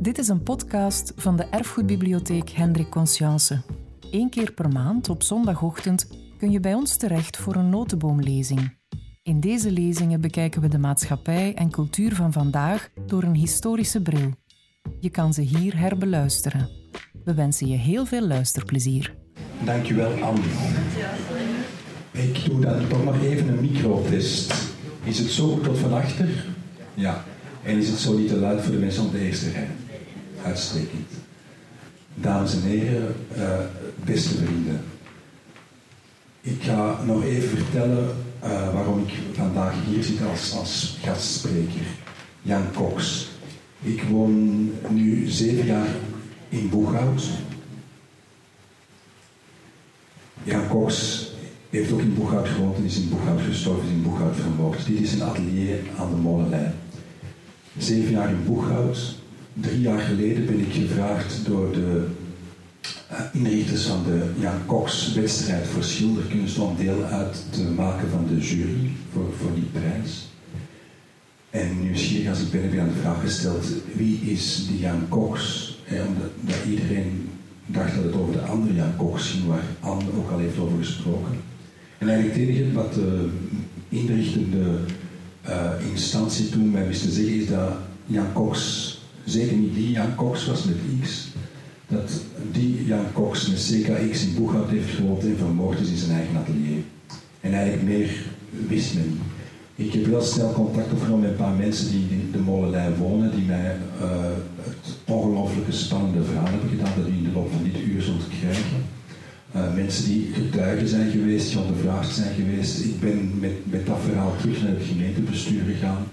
Dit is een podcast van de Erfgoedbibliotheek Hendrik Conscience. Eén keer per maand op zondagochtend kun je bij ons terecht voor een notenboomlezing. In deze lezingen bekijken we de maatschappij en cultuur van vandaag door een historische bril. Je kan ze hier herbeluisteren. We wensen je heel veel luisterplezier. Dankjewel, Anne. Ik doe dan toch nog even een microtest. Is het zo tot van? Ja. En is het zo niet te luid voor de mensen op de eerste rij? Uitstekend. Dames en heren, uh, beste vrienden. Ik ga nog even vertellen uh, waarom ik vandaag hier zit als, als gastspreker. Jan Cox. Ik woon nu zeven jaar in Boeghout. Jan Cox heeft ook in Boeghout gewoond en is in Boeghout gestorven, is in Boeghout vermoord. Dit is een atelier aan de Molenlijn. Zeven jaar in Boeghout. Drie jaar geleden ben ik gevraagd door de uh, inrichters van de Jan Cox wedstrijd voor schilderkunst om deel uit te maken van de jury voor, voor die prijs. En nieuwsgierig als ik ben, ik aan de vraag gesteld, wie is die Jan Cox? Eh, omdat dat iedereen dacht dat het over de andere Jan Cox ging, waar Anne ook al heeft over gesproken. En eigenlijk het enige wat de inrichtende uh, instantie toen mij wist te zeggen is dat Jan Cox, zeker niet die Jan Cox was met X, dat die Jan Cox met CKX in Boeghout heeft gewoond en vermoord is in zijn eigen atelier. En eigenlijk meer wist men niet. Ik heb heel snel contact opgenomen met een paar mensen die in de molenlijn wonen, die mij uh, het ongelooflijke spannende verhaal hebben gedaan dat u in de loop van dit uur zult krijgen. Uh, mensen die getuigen zijn geweest, die ondervraagd zijn geweest. Ik ben met, met dat verhaal terug naar het gemeentebestuur gegaan.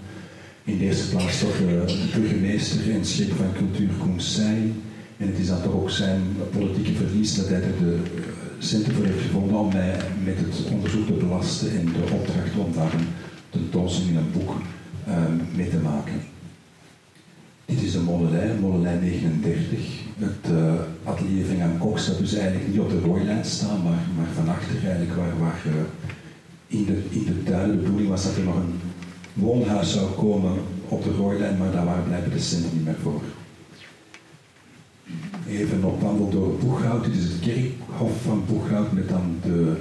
In de eerste plaats toch uh, de burgemeester en chef van cultuur Koen Seijn. En het is dan toch ook zijn politieke verlies dat hij de centen voor heeft gevonden om mij met het onderzoek te belasten en de opdracht om daar een tentoonstelling in een boek uh, mee te maken. Dit is de molenlijn, molenlijn 39. Het atelier van Jan staat dus eigenlijk niet op de rooilijn staan, maar, maar van achter eigenlijk waar, waar uh, in, de, in de tuin de bedoeling was dat er nog een woonhuis zou komen op de rooilijn, maar daar waren blijkbaar de centen niet meer voor. Even op wandel door Boeghout. Dit is het kerkhof van Boeghout met dan de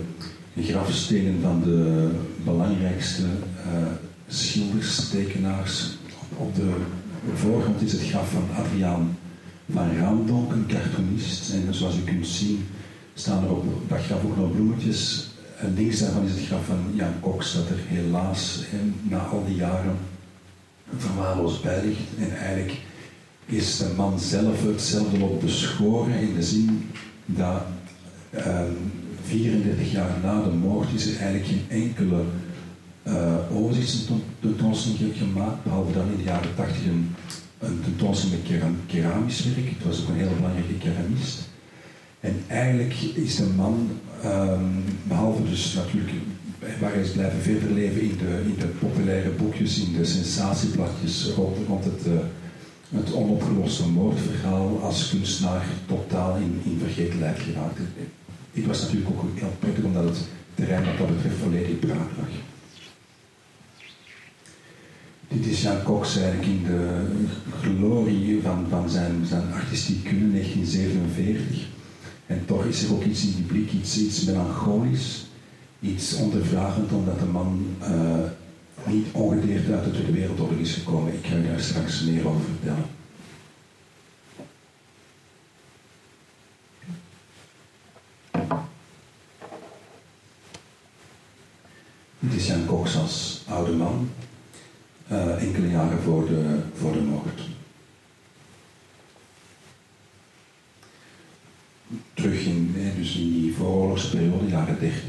grafstenen van de belangrijkste uh, schilders, tekenaars. Op de voorgrond is het graf van Adriaan van Raamdonk, een cartoonist. En zoals u kunt zien staan er op dat graf ook nog bloemetjes. Links daarvan is het graf van Jan Cox, dat er helaas en na al die jaren verwaarloosd bij ligt. En eigenlijk is de man zelf hetzelfde lot beschoren in de zin dat uh, 34 jaar na de moord is er eigenlijk geen enkele uh, overzichtstentoonstelling gemaakt, behalve dan in de jaren 80 een, een tentoonstelling met keram keramisch werk. Het was ook een hele belangrijke keramist. En eigenlijk is de man, um, behalve dus natuurlijk waar is blijven verder leven in de, in de populaire boekjes, in de sensatiebladjes rond, het, uh, het onopgeloste moordverhaal, als kunstenaar totaal in, in vergetelheid geraakt. Dit was natuurlijk ook heel prettig omdat het terrein wat dat betreft volledig braak lag. Dit is Jan Cox eigenlijk in de glorie van, van zijn, zijn artistiek kunnen, 1947. En toch is er ook iets in die blik, iets, iets melancholisch, iets ondervragend, omdat de man uh, niet ongedeerd uit de Tweede Wereldoorlog is gekomen. Ik ga u daar straks meer over vertellen. Dit is Jan Cox als oude man, uh, enkele jaren voor de, voor de moord. Terug in, eh, dus in die vooroorlogsperiode, jaren 30,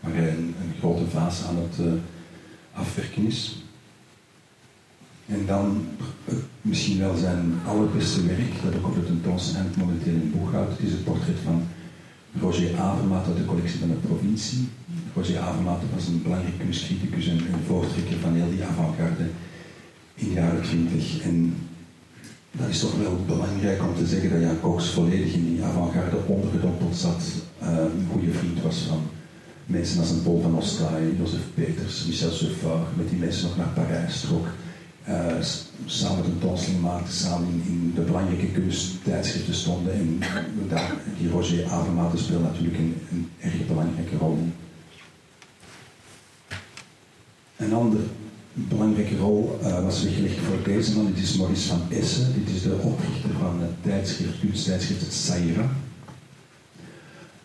waar hij een, een grote vaas aan het uh, afwerken is. En dan uh, misschien wel zijn allerbeste werk, dat ook op de tentoonstelling momenteel in Boeghout. Het is het portret van Roger Avermaat uit de collectie van de provincie. Roger Avermaat was een belangrijk kunstcriticus en een voortrekker van heel die avant-garde in de jaren 20. En dat is toch wel belangrijk om te zeggen dat Jan Cox volledig in die avant-garde ondergedompeld zat. Uh, een goede vriend was van mensen als een Paul van Joseph Peters, Michel Suffard, met die mensen nog naar Parijs trok. Uh, samen tentoonstellingen maakten, samen in, de belangrijke kunsttijdschriften stonden. En daar, die Roger Avermaten speelde natuurlijk een, een erg belangrijke rol in. Een andere belangrijke rol uh, was weggelegd voor deze man. Dit is Maurice van Essen. Dit is de oprichter van het tijdschrift, kunsttijdschrift Saira.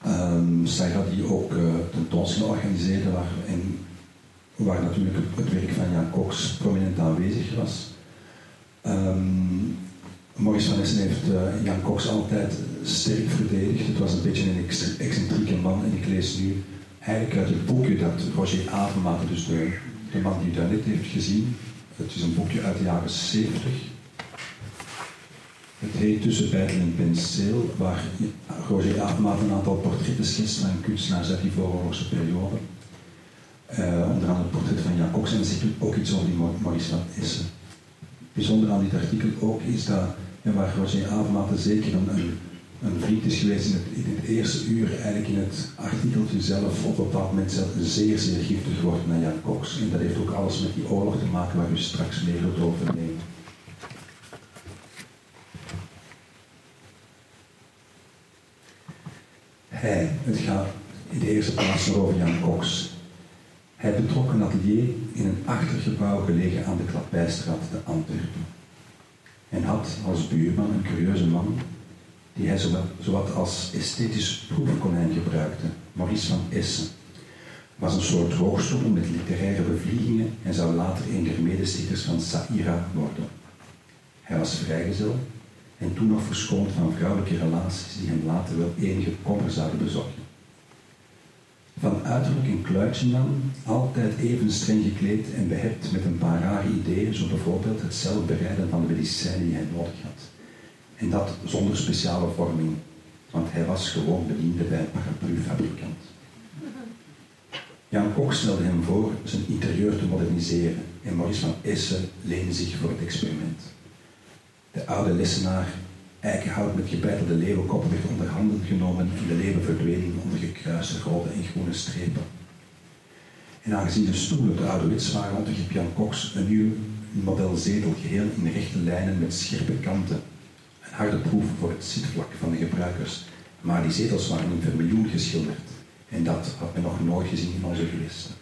Um, Saira die ook uh, tentoonstellingen organiseerde waar, waar natuurlijk het werk van Jan Cox prominent aanwezig was. Um, Maurice van Essen heeft uh, Jan Cox altijd sterk verdedigd. Het was een beetje een excentrieke man en ik lees nu eigenlijk uit het boekje dat Roger Avermaten, dus de de man die dat net heeft gezien. Het is een boekje uit de jaren 70. Het heet Tussen Bijtel en Penseel, waar Roger Avermaat een aantal portretten schetst van kunstenaars uit die vooroorlogse periode. Uh, onder andere het portret van Jan en zit ook iets over die Maurice van Essen. Bijzonder aan dit artikel ook is dat, ja, waar Roger Avermaat zeker een, een een vriend is geweest in het, in het, eerste uur, eigenlijk in het artikeltje zelf, op een bepaald moment zelf zeer, zeer giftig wordt naar Jan Cox. En dat heeft ook alles met die oorlog te maken waar u straks meer zult over. Hij, het gaat in de eerste plaats over Jan Cox. Hij betrok een atelier in een achtergebouw gelegen aan de Klapijstraat te Antwerpen. En had als buurman een curieuze man die hij zowat, als esthetisch proefkonijn gebruikte, Maurice van Essen, was een soort hoogstoel met literaire bevliegingen en zou later een der medestichters van Saira worden. Hij was vrijgezel en toen nog verschoond van vrouwelijke relaties die hem later wel enige kommer zouden bezorgen. Van uiterlijk een kluitje dan, altijd even streng gekleed en behept met een paar rare ideeën, zo bijvoorbeeld het zelf bereiden van de medicijnen die hij nodig had. En dat zonder speciale vorming, want hij was gewoon bediende bij een paraplufabrikant. Jan Kok stelde hem voor zijn interieur te moderniseren en Maurice van Essen leende zich voor het experiment. De oude lessenaar eikenhout met gebeitelde leeuwenkoppen werd onder handen genomen en de leeuwen verdwenen onder gekruiste rode en groene strepen. En aangezien de stoelen te ouderwets waren, ondergreep Jan Cox een nieuw model zetel geheel in rechte lijnen met scherpe kanten harde proef voor het zitvlak van de gebruikers, maar die zetels waren in vermiljoen geschilderd. En dat had men nog nooit gezien in onze gewesten.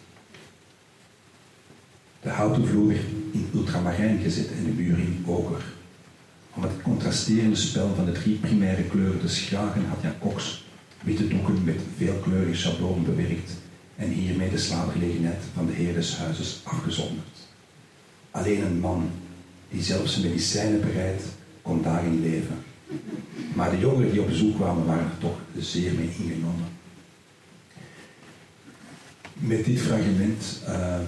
De houten vloer in ultramarijn gezet en de muur in oker. Om het contrasterende spel van de drie primaire kleuren te schragen had Jan Cox witte doeken met veelkleurige schablonen bewerkt en hiermee de slaapgelegenheid van de heer des huizes afgezonderd. Alleen een man die zelfs zijn medicijnen bereidt kon daarin leven. Maar de jongeren die op bezoek kwamen waren er toch zeer mee ingenomen. Met dit fragment uh,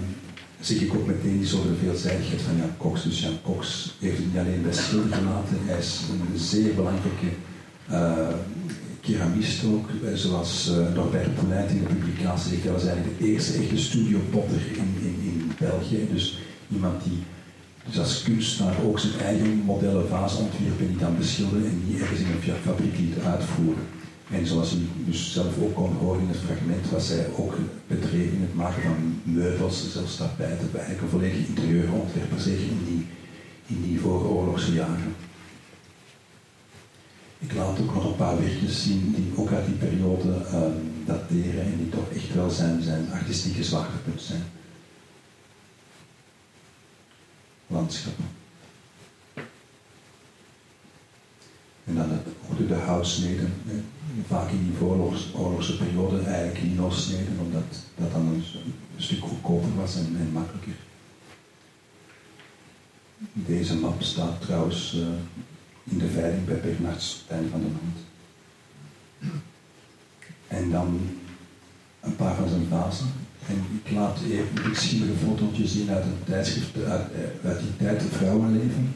zie ik ook meteen die soort veelzijdigheid van Jan Cox. Dus Jan Cox heeft niet alleen bij schilder gelaten, hij is een zeer belangrijke uh, keramist ook, zoals uh, Norbert Poulin in de publicatie zegt, hij was eigenlijk de eerste echte studiopotter in, in, in België. Dus iemand die dus als kunstenaar ook zijn eigen modellen vaas die dan beschilderen en die ergens in een fabriek liet uitvoeren. En zoals u dus zelf ook kon horen in het fragment, was hij ook bedreven in het maken van meubels, zelfs tapijten, eigenlijk een volledige interieurontwerper, zeker in die, in die vooroorlogse jaren. Ik laat ook nog een paar werkjes zien die ook uit die periode um, dateren en die toch echt wel zijn, zijn artistieke zwaartepunt zijn. Landschappen. En dan het, ook de houtsneden, vaak in die oorlogse periode eigenlijk lino-sneden, omdat dat dan een, stuk goedkoper was en, makkelijker. Deze map staat trouwens uh, in de veiling bij Bernards Tijn van de Mand. En dan een paar van zijn vazen. En ik laat even een schimmige fotootje zien uit een tijdschrift uit, eh, uit die tijd, het vrouwenleven.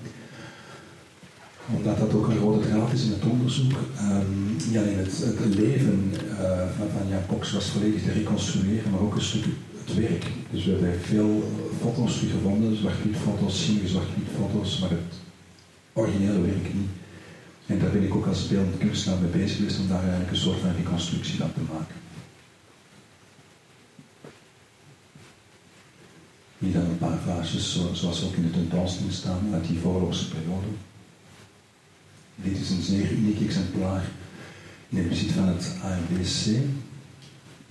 Omdat dat ook een rode draad is in het onderzoek. Um, niet alleen het, leven uh, van, Jan Cox was volledig te reconstrueren, maar ook een stuk het werk. Dus we hebben veel foto's gevonden, zwart-wit foto's, schimmige zwart-wit foto's, maar het originele werk niet. En daar ben ik ook als beeldend kunstenaar mee bezig geweest om daar eigenlijk een soort van reconstructie van te maken. Hier dan een paar vaasjes, zoals ook in de tentoonstelling staan, uit die voorloopse periode. Dit is een zeer uniek exemplaar in het bezit van het ANBC.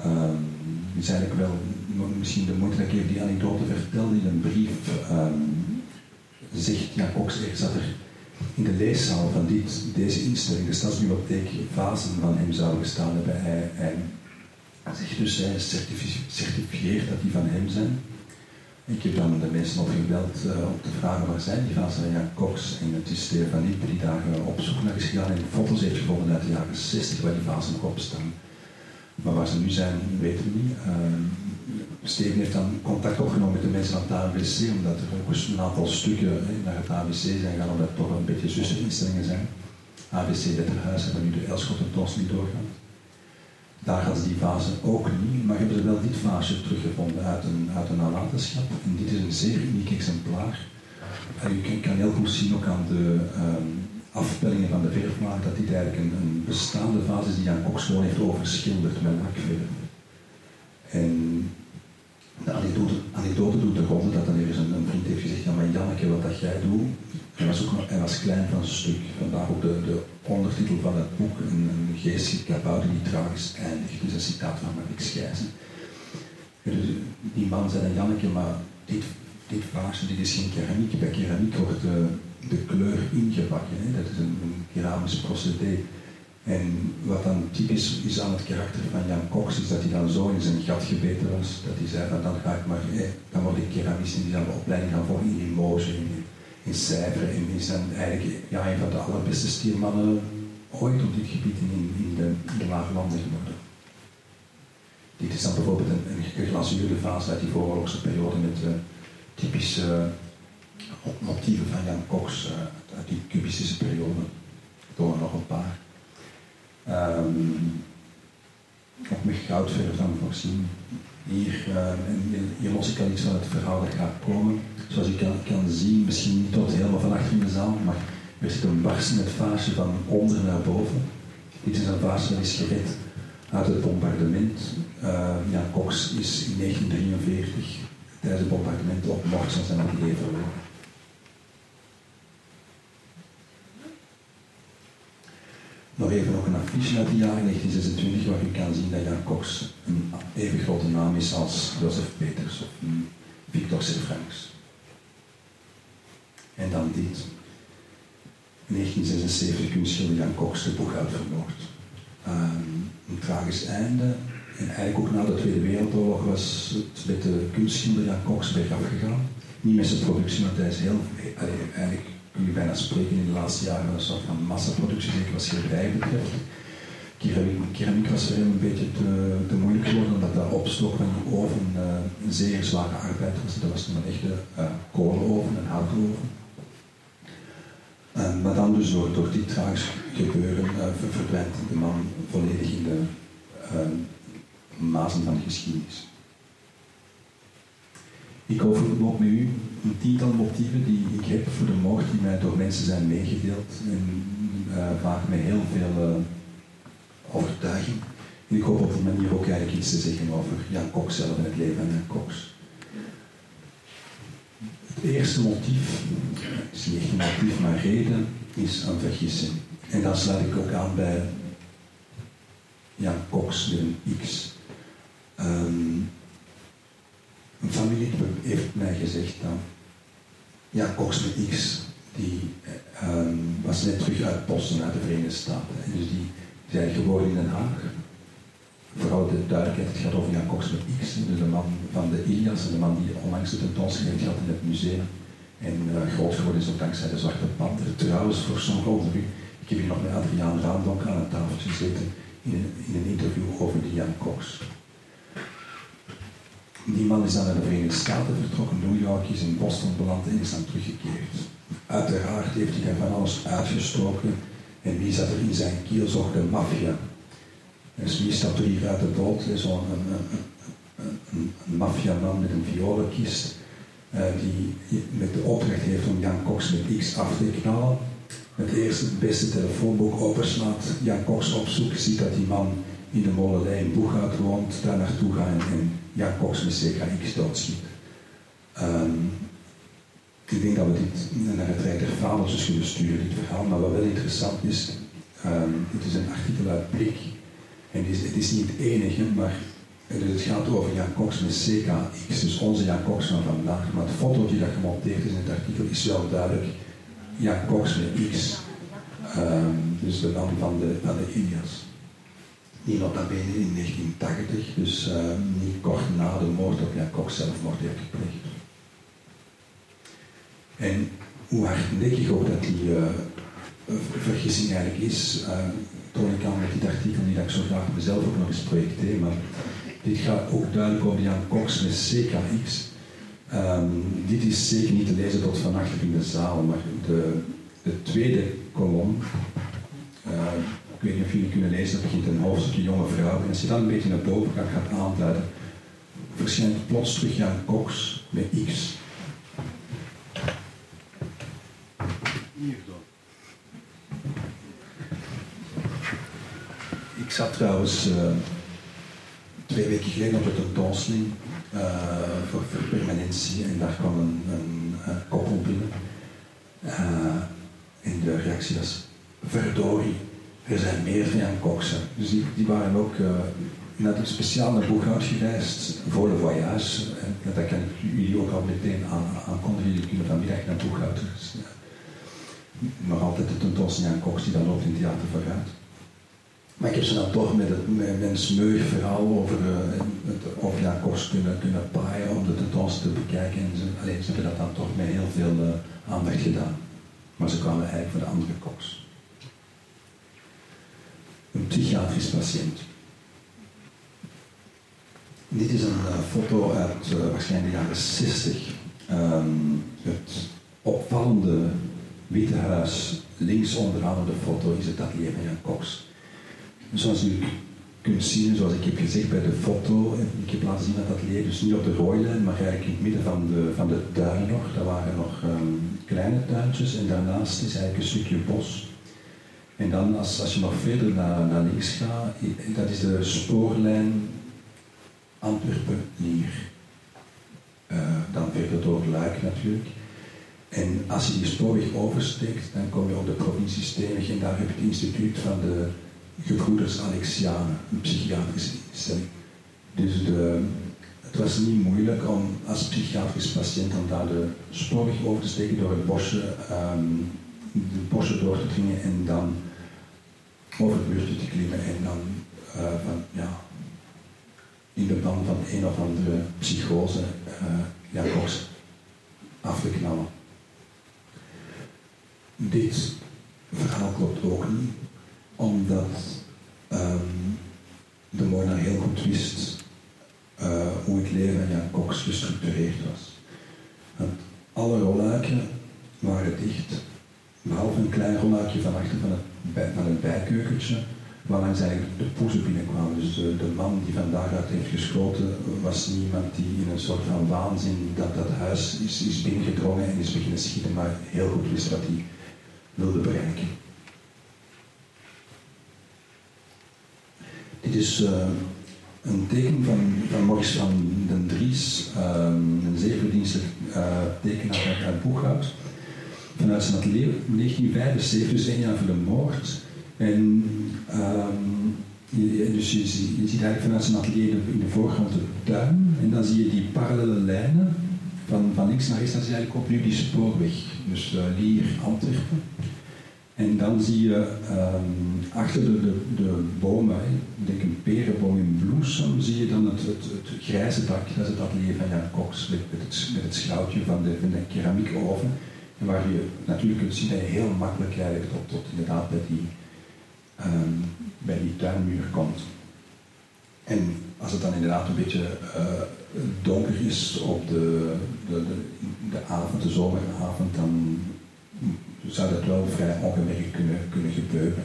Um, het is eigenlijk wel misschien de moeite dat ik even die anekdote vertelde in een brief. Um, zegt Jan Cox, er zat er in de leeszaal van dit, deze instelling, de Stadsbibliotheek, vazen van hem zouden gestaan hebben. Hij, hij zegt dus, hij certificeert dat die van hem zijn. Ik heb dan de mensen opgebeld uh, om te vragen waar zijn die van Jan Cox. En het is Stefan Iep die daar uh, op zoek naar is gegaan en foto's heeft gevonden uit de jaren 60 waar die vazen nog op staan. Maar waar ze nu zijn, weten we niet. Uh, Steven heeft dan contact opgenomen met de mensen van het AWC, omdat er ook een aantal stukken naar het AWC zijn gaan, omdat het toch een beetje zusterinstellingen zijn. AWC Letterhuis hebben nu de Elschot en Tos niet doorgaan. Daar hadden die fase ook niet, maar hebben ze wel dit vaasje teruggevonden uit een, uit een nalatenschap. En dit is een zeer uniek exemplaar. En je kan heel goed zien ook aan de um, afbeeldingen van de verfmaak dat dit eigenlijk een, bestaande vaas is die Jan Cox gewoon heeft overschilderd met lakverf. En de anekdote, anekdote doet de ronde dat dan er eens een, een, vriend heeft gezegd, ja maar Janneke, wat dat jij doet, hij was, ook, hij was klein van een stuk. Vandaar ook de, de ondertitel van het boek, een, een geestelijk kabouter die tragisch eindigt. Dus een citaat van Marik Schijzen. Dus die man zei dan, Janneke, maar dit, dit vaasje, dit is geen keramiek. Bij keramiek wordt de, de kleur ingebakken. Hè? Dat is een, een keramisch procedé. En wat dan typisch is aan het karakter van Jan Cox, is dat hij dan zo in zijn gat gebeten was, dat hij zei dan ga ik maar, dan word ik keramist en die zal de opleiding gaan volgen in Limoges, in cijfer en is dan eigenlijk een van de allerbeste stiermannen ooit op dit gebied in, de, in de lage landen geworden. Dit is dan bijvoorbeeld een, een geglazuurde fase uit die vooroorlogse periode met uh, typische uh, motieven van Jan Cox uh, uit die cubistische periode. Door nog een paar. Um, met goudverf dan voorzien. Hier, uh, hier los ik al iets van het verhaal dat gaat komen. Zoals je kan, kan zien, misschien niet tot helemaal van achter in de zaal, maar er zit een barstend vaasje van onder naar boven. Dit is een vaasje dat is gered uit het bombardement. Jan Cox is in 1943 tijdens het bombardement op van zijn atelier verloren. Nog even ook een affiche uit het jaar 1926 waar je kan zien dat Jan Cox een even grote naam is als Joseph Peters of Victor Franks. En dan dit. In 1976 kunstschilder Jan Cox de Boeghout vermoord. Um, een tragisch einde. En eigenlijk ook na de Tweede Wereldoorlog was het met de kunstschilder Jan Cox bergaf gegaan. Niet met zijn productie, hij is heel, eigenlijk kun je bijna spreken in de laatste jaren een soort van massaproductie, zeker wat schilderij betreft. Keramiek, keramiek was hem een beetje te, moeilijk geworden, omdat dat opstoken van die oven uh, een zeer zware arbeid was. Dat was een echte uh, kolenoven, een houtoven. Uh, maar dan dus door, door dit tragisch gebeuren uh, verdwijnt de man volledig in de mazen van de geschiedenis. Ik over ook met u een tiental motieven die ik heb voor de moord die mij door mensen zijn meegedeeld. En uh, vaak met heel veel uh, overtuiging. Ik hoop op die manier ook eigenlijk iets te zeggen over Jan Cox zelf en het leven van Jan Cox. Het eerste motief, is niet echt een motief, maar reden, is een vergissing. En dan sluit ik ook aan bij Jan Cox een X. Um, een familie heeft mij gezegd dat ja, Cox met X, die um, was net terug uit Boston, uit de Verenigde Staten. En dus die zijn geboren in Den Haag. Vooral de duidelijkheid, het gaat over Jan Cox met X, dus de man van de Ilias, de man die onlangs de tentoonstelling had in het museum. En uh, groot geworden is ook dankzij de Zwarte Panter. Trouwens, voor sommigen onder u, ik heb hier nog met Adriaan Raandonk aan het tafeltje gezeten in een, in een interview over die Jan Cox. Die man is dan naar de Verenigde Staten vertrokken, New York is in Boston beland en is dan teruggekeerd. Uiteraard heeft hij daar van alles uitgestoken. En wie zat er in zijn kielzog? De maffia. Dus wie stapt er hier uit de boot? Zo'n een, een, maffiaman met een violenkist. Uh, die met de opdracht heeft om Jan Cox met X af te knallen. Het eerste, het beste telefoonboek openslaat, Jan Cox opzoekt, ziet dat die man in de molenlijn in Boeghout woont, daar naartoe gaan en Jan Cox met CKX doodschiet. Ehm, ik denk dat we dit naar het Rijk der Vaders dus kunnen sturen, dit verhaal. Maar wat wel interessant is, um, het is een artikel uit Blik. En het is, het is niet het enige, maar het gaat over Jan Cox met CKX, dus onze Jan Cox van vandaag. Maar het fotootje dat gemonteerd is in het artikel is wel duidelijk Jan Cox met X. Um, dus de man van de, van de Ilias. Die nota bene in 1980, dus uh, niet kort na de moord op Jan Cox zelfmoord heeft gepleegd. En hoe hardnekkig ook dat die uh, vergissing eigenlijk is, uh, toon ik aan met dit artikel, niet dat ik zo graag mezelf ook nog eens projecteer, maar dit gaat ook duidelijk over Jan Cox met CKX. Um, dit is zeker niet te lezen tot van achter in de zaal, maar de, de tweede kolom, uh, ik weet niet of jullie kunnen lezen, dat begint een hoofdstukje jonge vrouwen. En als je dan een beetje naar boven gaat, gaat aanduiden, verschijnt plots terug Jan Cox met X. Ik zat trouwens uh, twee weken geleden op de tentoonstelling uh, voor, permanentie en daar kwam een, een, een koppel binnen. Uh, en de reactie was, verdorie, er zijn meer Jan Koksen. Dus die, waren ook naar een speciaal naar Boeghout gereisd voor de voyage. En dat kan jullie ook al meteen aan, aankondigen. Jullie kunnen vanmiddag naar Boeghout. Dus, nog altijd de tentoonstelling Koks die dan loopt in het theater vooruit. Maar ik heb ze dan toch met, het, met een smeuig verhaal over, uh, het, Koks kunnen, kunnen paaien om de tentoonstelling te bekijken. En ze, alleen, ze hebben dat dan toch met heel veel uh, aandacht gedaan. Maar ze kwamen eigenlijk voor de andere Koks. Een psychiatrisch patiënt. Dit is een uh, foto uit waarschijnlijk de jaren 60. Um, het opvallende Witte Huis, links onderaan de foto is het atelier van Jan Cox. Zoals u kunt zien, zoals ik heb gezegd bij de foto, ik heb laten zien dat atelier dus niet op de rooilijn, maar eigenlijk in het midden van de, van de tuin nog. Daar waren nog um, kleine tuintjes en daarnaast is eigenlijk een stukje bos. En dan als, als je nog verder naar, naar links gaat, dat is de spoorlijn Antwerpen-Lier. Uh, dan verder door Luik natuurlijk. En als je die spoorweg oversteekt, dan kom je op de provincie Steenweg en daar heb je het instituut van de gebroeders Alexianen, een psychiatrische instelling. Dus de, het was niet moeilijk om als psychiatrisch patiënt om daar de spoorweg over te steken door het bosje, de bosje door te dringen en dan over het muurtje te klimmen en dan uh, van, ja, in de band van een of andere psychose uh, ja, af te knallen. Dit verhaal klopt ook niet, omdat um, de moordenaar heel goed wist uh, hoe het leven van Jan Cox gestructureerd was. Want alle rolluiken waren dicht, behalve een klein rolluikje van achter van het, bij, van het bijkeukentje, waarlangs eigenlijk de poezen binnenkwamen. Dus de, de, man die van daaruit heeft geschoten was niemand die in een soort van waanzin dat dat huis is, is binnengedrongen en is beginnen schieten, maar heel goed wist wat hij wilde bereiken. Dit is uh, een teken van, van van den Dries, um, een zeer verdienstelijk uh, tekenaar uit, Boeghout. Vanuit zijn atelier 1975, dus één jaar voor de moord. En um, je, dus je, ziet eigenlijk vanuit zijn atelier in de voorgrond de tuin. En dan zie je die parallele lijnen van, van links naar rechts, dat is eigenlijk opnieuw die spoorweg. Dus uh, Lier, Antwerpen. En dan zie je um, achter de, de, bomen, ik denk een perenboom in bloesem, zie je dan het, het, het, grijze dak, dat is het atelier van Jan Cox, met, het, met het schroutje van de, van de keramiekoven. En waar je natuurlijk kunt zien dat je heel makkelijk eigenlijk tot, tot inderdaad bij die, um, bij die tuinmuur komt. En als het dan inderdaad een beetje uh, donker is op de, de, de, de avond, de zomeravond, dan zou dat wel vrij ongemerkt kunnen, kunnen gebeuren.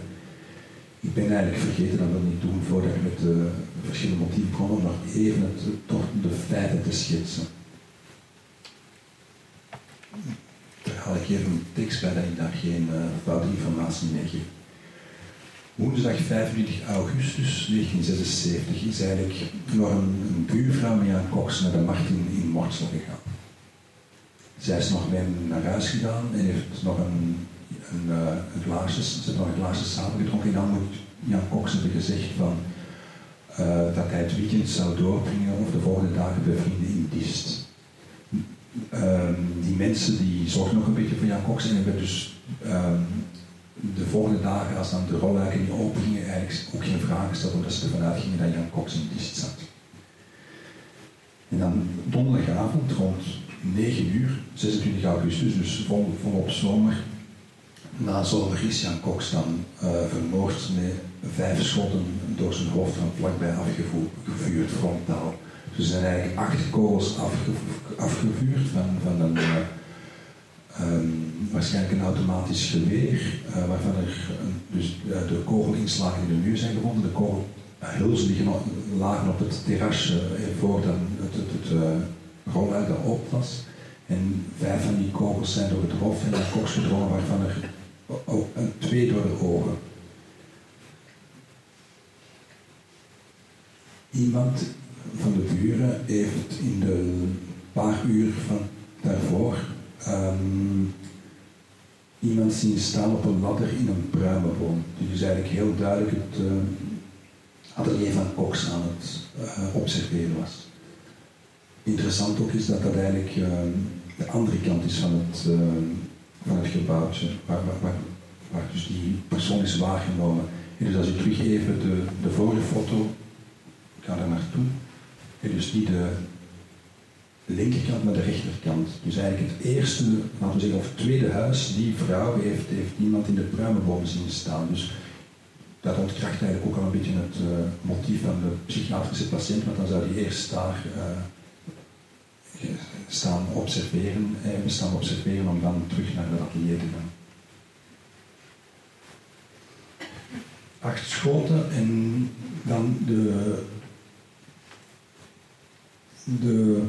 Ik ben eigenlijk vergeten, dat wil niet doen voordat ik met de verschillende motieven kom, om nog even het, toch de feiten te schetsen. Daar haal ik even een tekst bij dat ik daar geen uh, foute informatie mee geef. Woensdag 25 augustus 1976 is eigenlijk nog een, een buurvrouw met Jan Cox naar de markt in, in Mortsel gegaan. Zij is nog mee naar huis gegaan en heeft nog een, een, een glaasje, ze heeft nog een glaasje samengedronken. En dan moet Jan Cox hebben gezegd van, uh, dat hij het weekend zou doorbrengen of de volgende dagen bij vrienden in Dist. Um, die mensen die zorgen nog een beetje voor Jan Cox en hebben dus um, de volgende dagen, als dan de rolluiken niet opengingen, eigenlijk ook geen vragen gesteld omdat ze ervan uitgingen dat Jan Cox in Dist zat. En dan donderdagavond rond 9 uur, 26 augustus, dus vol, volop zomer, na zomer is Jan Cox dan uh, vermoord met vijf schotten door zijn hoofd van vlakbij afgevuurd, frontaal. Dus er zijn eigenlijk acht kogels afgevuurd van, van een, uh, um, waarschijnlijk een automatisch geweer, uh, waarvan er dus, de kogelinslagen in de muur zijn gevonden. De kogelhulzen liggen lagen op het terrasje voordat het, het, het, het rolluik op was. En vijf van die kogels zijn door het hoofd en de koks gedrongen, waarvan er ook een twee door de ogen. Iemand van de buren heeft in de paar uur van daarvoor um, iemand zien staan op een ladder in een pruimenboom. Dus eigenlijk heel duidelijk het uh, atelier van Cox aan het uh, observeren was. Interessant ook is dat dat eigenlijk uh, de andere kant is van het, van het gebouwtje, waar, dus die persoon is waargenomen. En dus als je terug even de, de vorige foto ga daar naartoe. En dus niet de linkerkant, maar de rechterkant. Dus eigenlijk het eerste, laten we zeggen, of tweede huis, die vrouw heeft, heeft iemand in de pruimenboom zien staan. Dus dat ontkracht eigenlijk ook al een beetje het uh, motief van de psychiatrische patiënt, want dan zou die eerst daar uh, staan observeren, eh, staan observeren om dan terug naar het atelier te gaan. Acht schoten en dan de de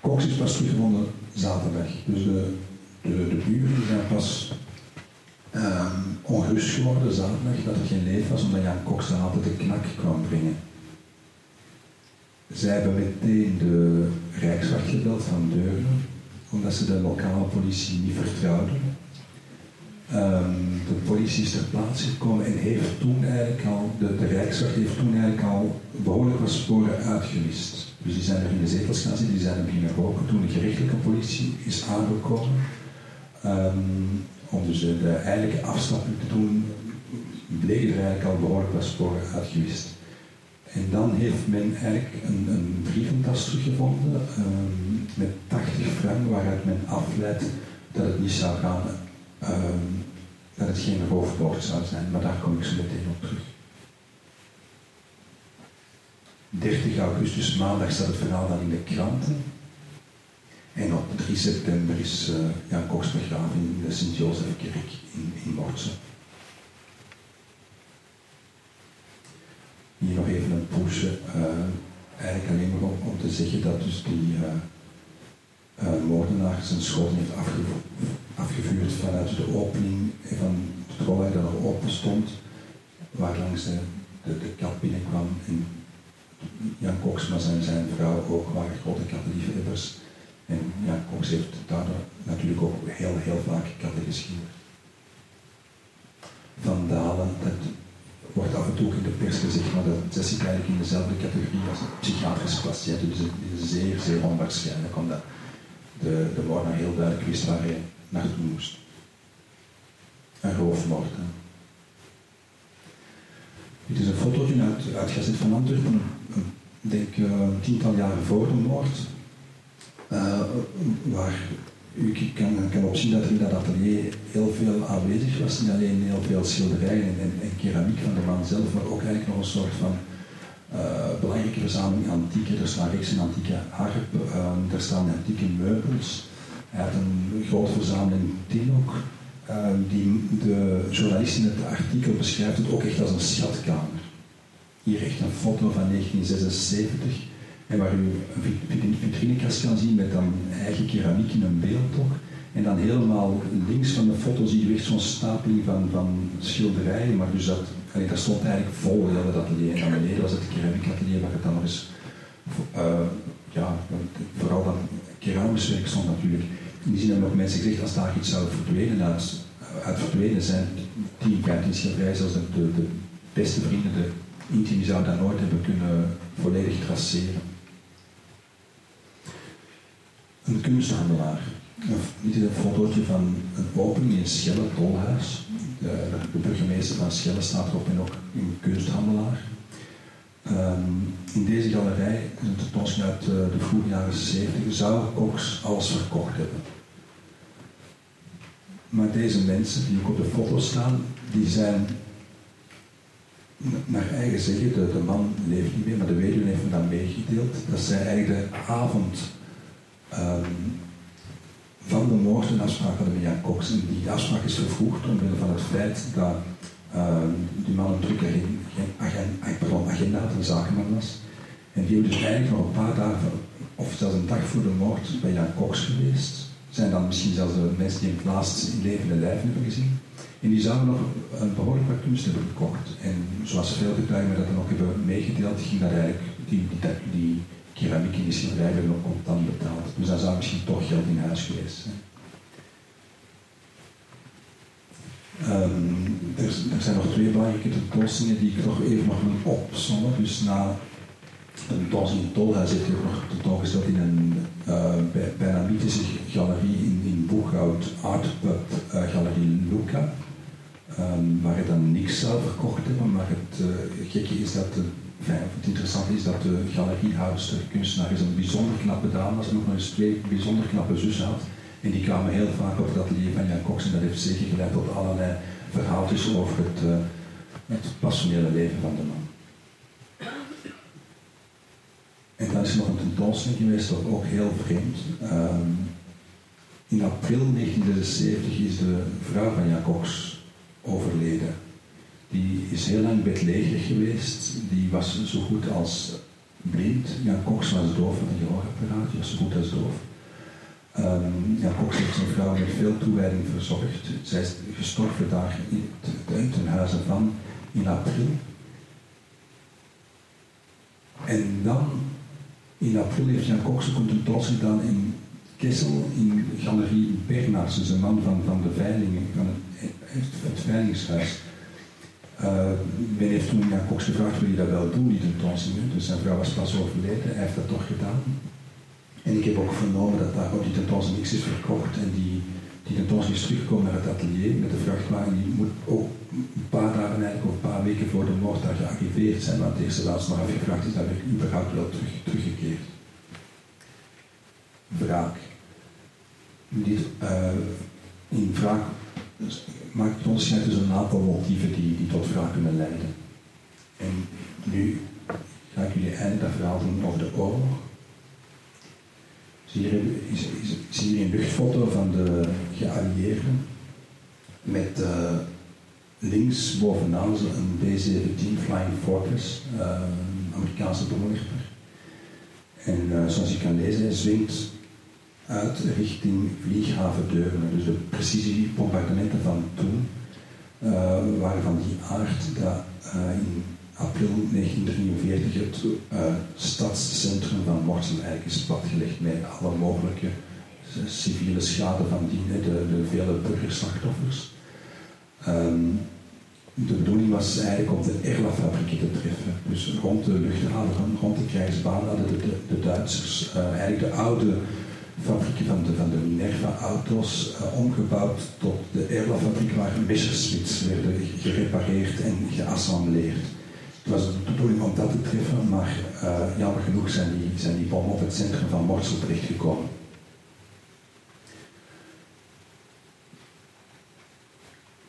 Cox is pas teruggevonden zaterdag. Dus de, de, de buren zijn pas um, ongerust geworden zaterdag dat er geen leef was, omdat Jan Cox dan altijd de knak kwam brengen. Zij hebben meteen de Rijkswacht gebeld van Deurne, omdat ze de lokale politie niet vertrouwden. Um, de politie is ter plaatse gekomen en heeft toen eigenlijk al, de, Rijkswacht heeft toen eigenlijk al behoorlijk wat sporen uitgewist. Dus die zijn er in de zetels gaan zitten, die zijn er beginnen roken toen de gerechtelijke politie is aangekomen. Um, om dus de, de eigenlijke te doen, bleken er eigenlijk al behoorlijk wat sporen uitgewist. En dan heeft men eigenlijk een, een brieventas teruggevonden um, met 80 frank waaruit men afleidt dat het niet zou gaan um, dat het geen roofbouw zou zijn, maar daar kom ik zo meteen op terug. 30 augustus, maandag, staat het verhaal dan in de kranten. En op 3 september is uh, Jan Cox begraven in de Sint-Jozefkerk in, in. Hier nog even een pushje, uh, eigenlijk alleen maar om, om, te zeggen dat dus die uh, uh, moordenaar zijn schoten heeft afgevuurd vanuit de opening van het rolluik dat er open stond, waar langs de, de, de kat binnenkwam. En Jan Cox, maar zijn, vrouw ook waren grote kattenliefhebbers. En Jan Cox heeft daardoor natuurlijk ook heel, heel vaak katten geschilderd. Van Dalen, dat wordt af en toe in de pers gezegd, maar dat, zit eigenlijk in dezelfde categorie als psychiatrische patiënten. Dus het is zeer, zeer onwaarschijnlijk, omdat de, de moordenaar heel duidelijk wist waar hij naartoe moest. Een roofmoord. Dit is een fotootje uit, uit Gazet van Antwerpen, ik denk uh, een tiental jaren voor de moord, uh, waar u kan, kan opzien dat er in dat atelier heel veel aanwezig was. Niet alleen heel veel schilderijen en, en, keramiek van de man zelf, maar ook eigenlijk nog een soort van uh, belangrijke verzameling antieke. Er staan reeks een antieke harp, er staan antieke meubels. Hij had een grote verzameling tin ook, uh, die de journalist in het artikel beschrijft het ook echt als een schatkamer. Hier echt een foto van 1976, en waar u een vitrinekast kan zien met dan eigen keramiek in een beeldtok. En dan helemaal links van de foto zie je echt zo'n stapeling van, van schilderijen, maar dus dat, allee, dat stond eigenlijk vol, het atelier. En dan beneden was het keramiekatelier waar het dan nog eens uh, ja, vooral dan keramisch werk stond natuurlijk. In die zin hebben ook mensen gezegd, als daar iets zou verdwenen uit, uit verdwenen zijn, 10, 15 schilderijen, zelfs de, de, de beste vrienden, de intimi zou dat nooit hebben kunnen volledig traceren. Een kunsthandelaar. Dit is een fotootje van een opening in Schelle, Tolhuis. De, de, burgemeester van Schelle staat erop en ook een kunsthandelaar. Um, in deze galerij, een tentoonstelling uit uh, de vroege jaren 70, zou Cox alles verkocht hebben. Maar deze mensen die ook op de foto staan, die zijn naar eigen zeggen, de, de man leeft niet meer, maar de weduwe heeft me dan meegedeeld, dat zij eigenlijk de avond um, van de moord een afspraak hadden met Jan Cox. En die afspraak is vervroegd omwille van het feit dat uh, die man een drukke agenda, pardon, agenda had, een zakenman was. En die hebben dus eigenlijk nog een paar dagen, of zelfs een dag voor de moord, bij Jan Cox geweest. Zijn dan misschien zelfs de mensen die hem het laatst in levende lijf hebben gezien. En die zouden nog een behoorlijk wat kunst hebben gekocht. En zoals veel getuigen dat dan ook hebben meegedeeld, ging dat eigenlijk, die, die, die keramiek in die schilderij werden ook contant betaald. Dus dan zou misschien toch geld in huis geweest zijn. Um, er, zijn nog twee belangrijke tentoonstellingen die ik toch even nog wil opzommen. Dus na de tentoonstelling in Tolhuis heeft ook nog tentoongesteld in een uh, bijna mythische galerie in, in Boeghout, Art Pub, uh, Galerie Luca. Um, waar hij dan niks zou verkocht hebben, maar het uh, gekke is dat de het interessante is dat de galeriehoudster, kunstenaar, is een bijzonder knappe dame en ook nog eens twee bijzonder knappe zussen had. En die kwamen heel vaak op het atelier van Jan Cox en dat heeft zeker geleid tot allerlei verhaaltjes over het, uh, het passionele leven van de man. En dan is er nog een tentoonstelling geweest, dat ook heel vreemd. Um, in april 1976 is de vrouw van Jan Cox overleden. Die is heel lang bedlegerig geweest. Die was zo goed als blind. Jan Cox was doof van een gehoorapparaat, was zo goed als doof. Um, Jan Cox heeft zijn vrouw met veel toewijding verzorgd. Zij is gestorven daar in het ten huize van in april. En dan, in april heeft Jan Cox een tentoonstelling gedaan in Kessel, in Galerie Bernards, dus een man van, van de veilingen, van het, het veilingshuis. Uh, men heeft toen Jan Cox gevraagd, wil je dat wel doen, die tentoonstelling? Dus zijn vrouw was pas overleden, hij heeft dat toch gedaan. En ik heb ook vernomen dat daar op die tentoonstelling is verkocht en die, die tentoonstelling is teruggekomen naar het atelier met de vrachtwagen. Die moet ook een paar dagen eigenlijk, of een paar weken voor de moord daar gearriveerd zijn, want de laatste nog afgevraagd is, dat werd überhaupt wel terug, teruggekeerd. Wraak. Dit, uh, in wraak maakt het onderscheid tussen een aantal motieven die, die tot wraak kunnen leiden. En nu ga ik jullie eindelijk dat verhaal doen over de oorlog. Zie is hier een luchtfoto van de geallieerden met uh, links bovenaan een B-17 Flying Fortress, uh, Amerikaanse bommenwerper. En uh, zoals je kan lezen, hij zwingt uit richting vlieghaven Deurne. Dus de precisiebombardementen van toen uh, waren van die aard dat uh, in april 1943 het uh, stadscentrum van Morsel eigenlijk is platgelegd met alle mogelijke civiele schade van die, de, de vele burgerslachtoffers. Um, de bedoeling was eigenlijk om de Erla-fabrieken te treffen. Dus rond de luchthaven, rond de krijgsbaan hadden de, de, de Duitsers eigenlijk de oude fabrieken van de, van de Minerva-auto's uh, omgebouwd tot de Erla-fabriek waar Messerschmitts werden gerepareerd en geassembleerd. Het was de bedoeling om dat te treffen, maar uh, jammer genoeg zijn die, zijn die bommen op het centrum van Morsel terechtgekomen.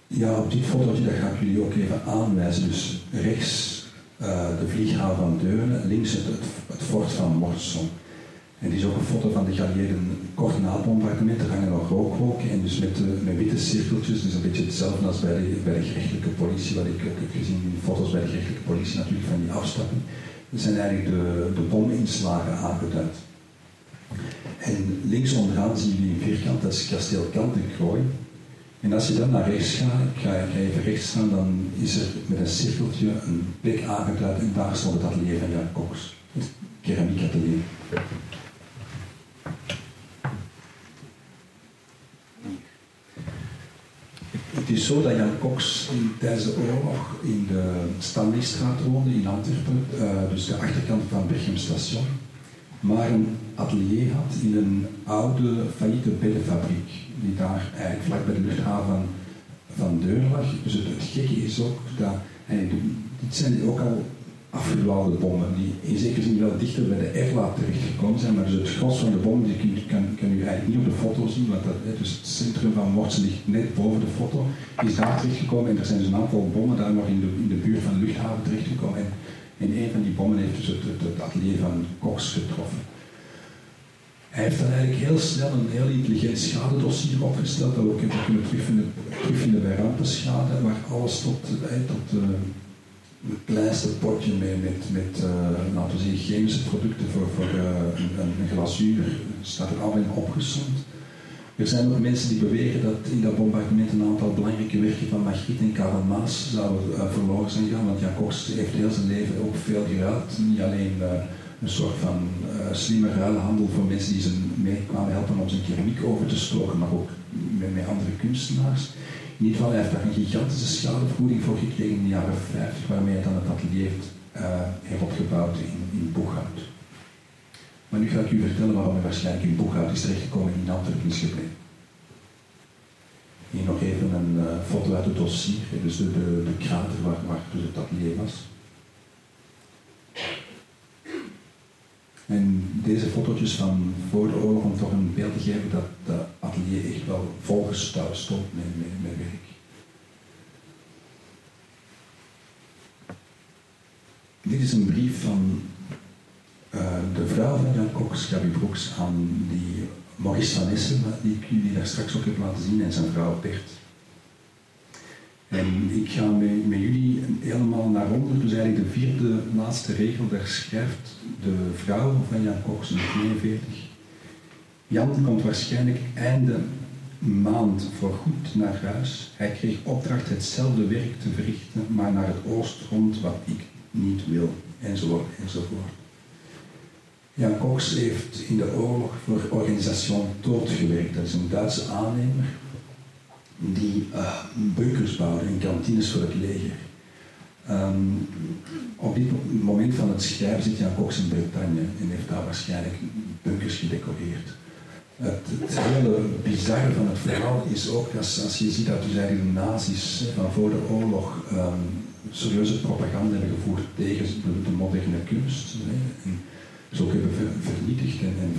Ja, op dit fotootje dat ga ik jullie ook even aanwijzen. Dus rechts uh, de vlieghaven van Deurne, links het, het, het fort van Morsel. En die is ook een foto van de geallieerden kort na het bombardement. Er hangen nog rookwolken en dus met, uh, met witte cirkeltjes. Dus een beetje hetzelfde als bij de, bij de gerechtelijke politie, wat ik, heb gezien in foto's bij de gerechtelijke politie natuurlijk van die afstapping. Dat zijn eigenlijk de, de bominslagen aangeduid. En links onderaan zien jullie een vierkant, dat is kasteel Kantenkrooi. En als je dan naar rechts gaat, ga even rechts staan, dan is er met een cirkeltje een plek aangeduid en daar stond het atelier van Jan Cox. Het keramiekatelier. Het is zo dat Jan Cox in, tijdens de oorlog in de Stanleystraat woonde in Antwerpen, uh, dus de achterkant van Berchem station, maar een atelier had in een oude failliete beddenfabriek, die daar eigenlijk vlak bij de luchthaven van Deur lag. Dus het, het gekke is ook dat, en dit zijn ook al afgebouwde bommen, die in zekere zin wel dichter bij de terecht terechtgekomen zijn, maar dus het gros van de bom die kan, kan u eigenlijk niet op de foto zien, want dat, dus het centrum van Mortse ligt net boven de foto, is daar terechtgekomen en er zijn dus een aantal bommen daar nog in de, in de buurt van de luchthaven terechtgekomen en, en een van die bommen heeft dus het, het, atelier van Cox getroffen. Hij heeft dan eigenlijk heel snel een heel intelligent schadedossier opgesteld, dat we kunnen terugvinden, terugvinden bij rampenschade, waar alles tot, tot uh, het kleinste potje mee met, met uh, zeggen, chemische producten voor, voor uh, een, een, glazuur staat er allemaal in opgezond. Er zijn ook mensen die beweren dat in dat bombardement een aantal belangrijke werken van Magritte en Karl Maas zouden uh, verloren zijn gegaan, want Jan Cox heeft heel zijn leven ook veel geruild. Niet alleen een soort van slimme ruilhandel voor mensen die ze mee kwamen helpen om zijn keramiek over te stoken, maar ook met, met andere kunstenaars. In ieder geval, hij heeft daar een gigantische schadevergoeding voor gekregen in de jaren 50, waarmee hij dan het atelier heeft, uh, heeft opgebouwd in, in Boeghout. Maar nu ga ik u vertellen waarom hij waarschijnlijk in Boeghout is terechtgekomen en in Antwerpen is gebleven. Hier nog even een uh, foto uit het dossier, dus de, de, de krater waar, waar dus het atelier was. En deze fotootjes van voor de oorlog om toch een beeld te geven dat de atelier echt wel volgestouwd stond met, met, met werk. Dit is een brief van uh, de vrouw van Jan Cox, Gabi Broeks, aan die Maurice van Essen, die ik jullie daar straks ook heb laten zien, en zijn vrouw Bert. En ik ga met, met jullie helemaal naar onder, dus eigenlijk de vierde laatste regel, daar schrijft de vrouw van Jan in 42. Jan komt waarschijnlijk einde maand voorgoed naar huis. Hij kreeg opdracht hetzelfde werk te verrichten, maar naar het oostfront wat ik niet wil, enzovoort, enzovoort. Jan Cox heeft in de oorlog voor Organisation Tood gewerkt. Dat is een Duitse aannemer die uh, bunkers bouwde in kantines voor het leger. Um, op dit moment van het schrijven zit Jan Cox in Bretagne en heeft daar waarschijnlijk bunkers gedecoreerd. Het, het hele bizarre van het verhaal is ook als, als je ziet dat dus de nazi's van voor de oorlog um, serieuze propaganda hebben gevoerd tegen de, de moderne kunst. Hè, en ze ook hebben vernietigd en, en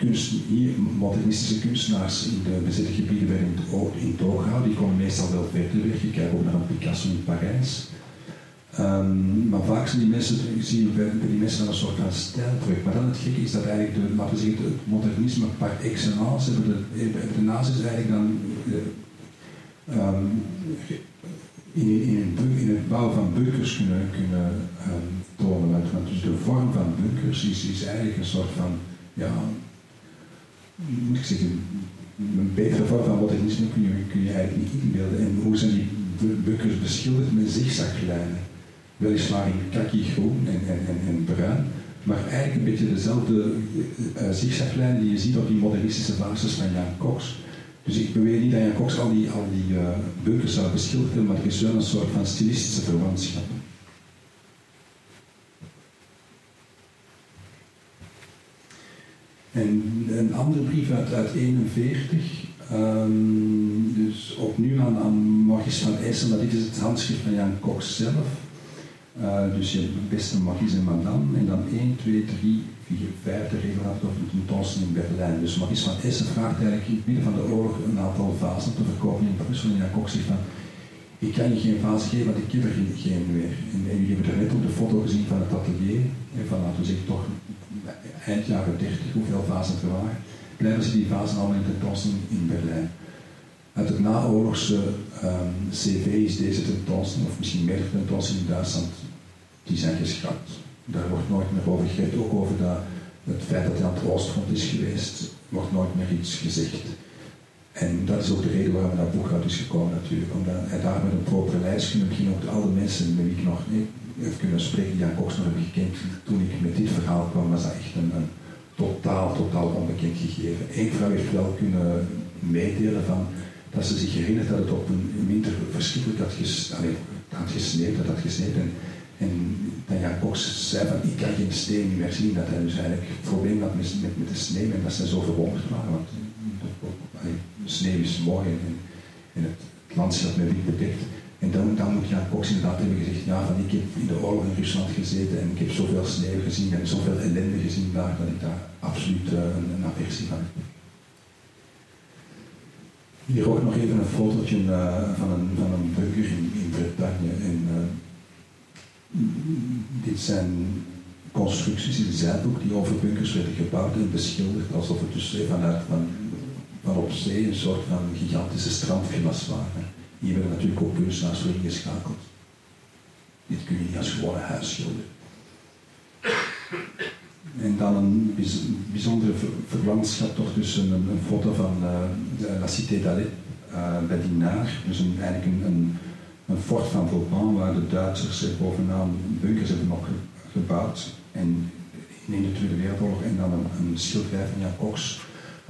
kunst, hier, modernistische kunstenaars in de bezette gebieden werden in toog gehouden. Die komen meestal wel verder weg. Je kijkt ook naar een Picasso in Parijs. Um, maar vaak zijn die mensen, zie die mensen een soort van stijl terug. Maar dan het gekke is dat eigenlijk, de, laten we zeggen, het modernisme par excellence hebben de, hebben de nazis eigenlijk dan um, in, in, in, het bouwen van bunkers kunnen, kunnen um, tonen. Want dus de vorm van bunkers is, is eigenlijk een soort van ja, moet ik zeggen, een betere vorm van modernisme kun je, kun je eigenlijk niet inbeelden. En hoe zijn die bunkers beschilderd met zigzaglijnen? Weliswaar in kaki groen en, en, en, en, bruin, maar eigenlijk een beetje dezelfde uh, zigzaglijnen die je ziet op die modernistische basis van Jan Cox. Dus ik beweer niet dat Jan Cox al die, al die uh, zou beschilderen, maar er is wel een soort van stilistische verwantschap. En een andere brief uit, uit 41, um, dus opnieuw aan, aan Maurice van Essen, maar dit is het handschrift van Jan Cox zelf. Uh, dus je hebt beste Maurice en Madame, en dan 1, 2, 3, 4, 5 de regel had over een tentoonstelling in Berlijn. Dus Maurice van Essen vraagt eigenlijk in het midden van de oorlog een aantal vazen te verkopen in Brussel. En Jan Cox zegt van, ik kan je geen vazen geven, want ik heb er geen meer. En, en jullie hebben er net op de foto gezien van het atelier, en van laten we zeggen toch eind jaren 30, hoeveel vazen er waren, blijven ze die vazen allemaal in tentoonstelling in Berlijn. Uit het naoorlogse um, CV is deze tentoonstelling, of misschien meer tentoonstelling in Duitsland, die zijn geschrapt. Daar wordt nooit meer over gegeven, ook over dat, het feit dat hij aan het Oostfront is geweest, wordt nooit meer iets gezegd. En dat is ook de reden waarom hij naar Boekhout is gekomen natuurlijk, omdat hij daar met een propere lijst kunnen beginnen, ook alle mensen met wie ik nog, heeft kunnen spreken, die Jan Cox nog heb gekend. Toen ik met dit verhaal kwam, was dat echt een, totaal, totaal onbekend gegeven. Eén vrouw heeft wel kunnen meedelen van, dat ze zich herinnert dat het op een winter verschrikkelijk had, ges, allee, had gesneeuwd, dat had gesneeuwd. En, en dan Jan Cox zei van, ik kan geen steen meer zien, dat hij dus eigenlijk probleem had met, met, met de sneeuw en dat ze zo verwonderd waren. Want sneeuw is mooi en, het, landschap met wit bedekt. En dan, dan moet Jan Cox inderdaad hebben gezegd, ja, van ik heb in de oorlog in Rusland gezeten en ik heb zoveel sneeuw gezien en zoveel ellende gezien daar, dat ik daar absoluut uh, een, een aversie van heb. Hier ook nog even een fotootje uh, van, een, van een bunker in, in Bretagne. En, uh, dit zijn constructies in Zuidhoek die over bunkers werden gebouwd en beschilderd alsof het dus vanuit van, van op zee een soort van gigantische strandvilla's waren. Hier werden natuurlijk ook kunstenaars voor ingeschakeld. Dit kun je niet als gewone huis schilderen. En dan een bijzondere verwantschap toch tussen een, foto van uh, La Cité d'Alais uh, bij Dinard. Dus een, eigenlijk een, een, een, fort van Vauban waar de Duitsers bovenaan bunkers hebben gebouwd. En in de Tweede Wereldoorlog en dan een, een schilderij van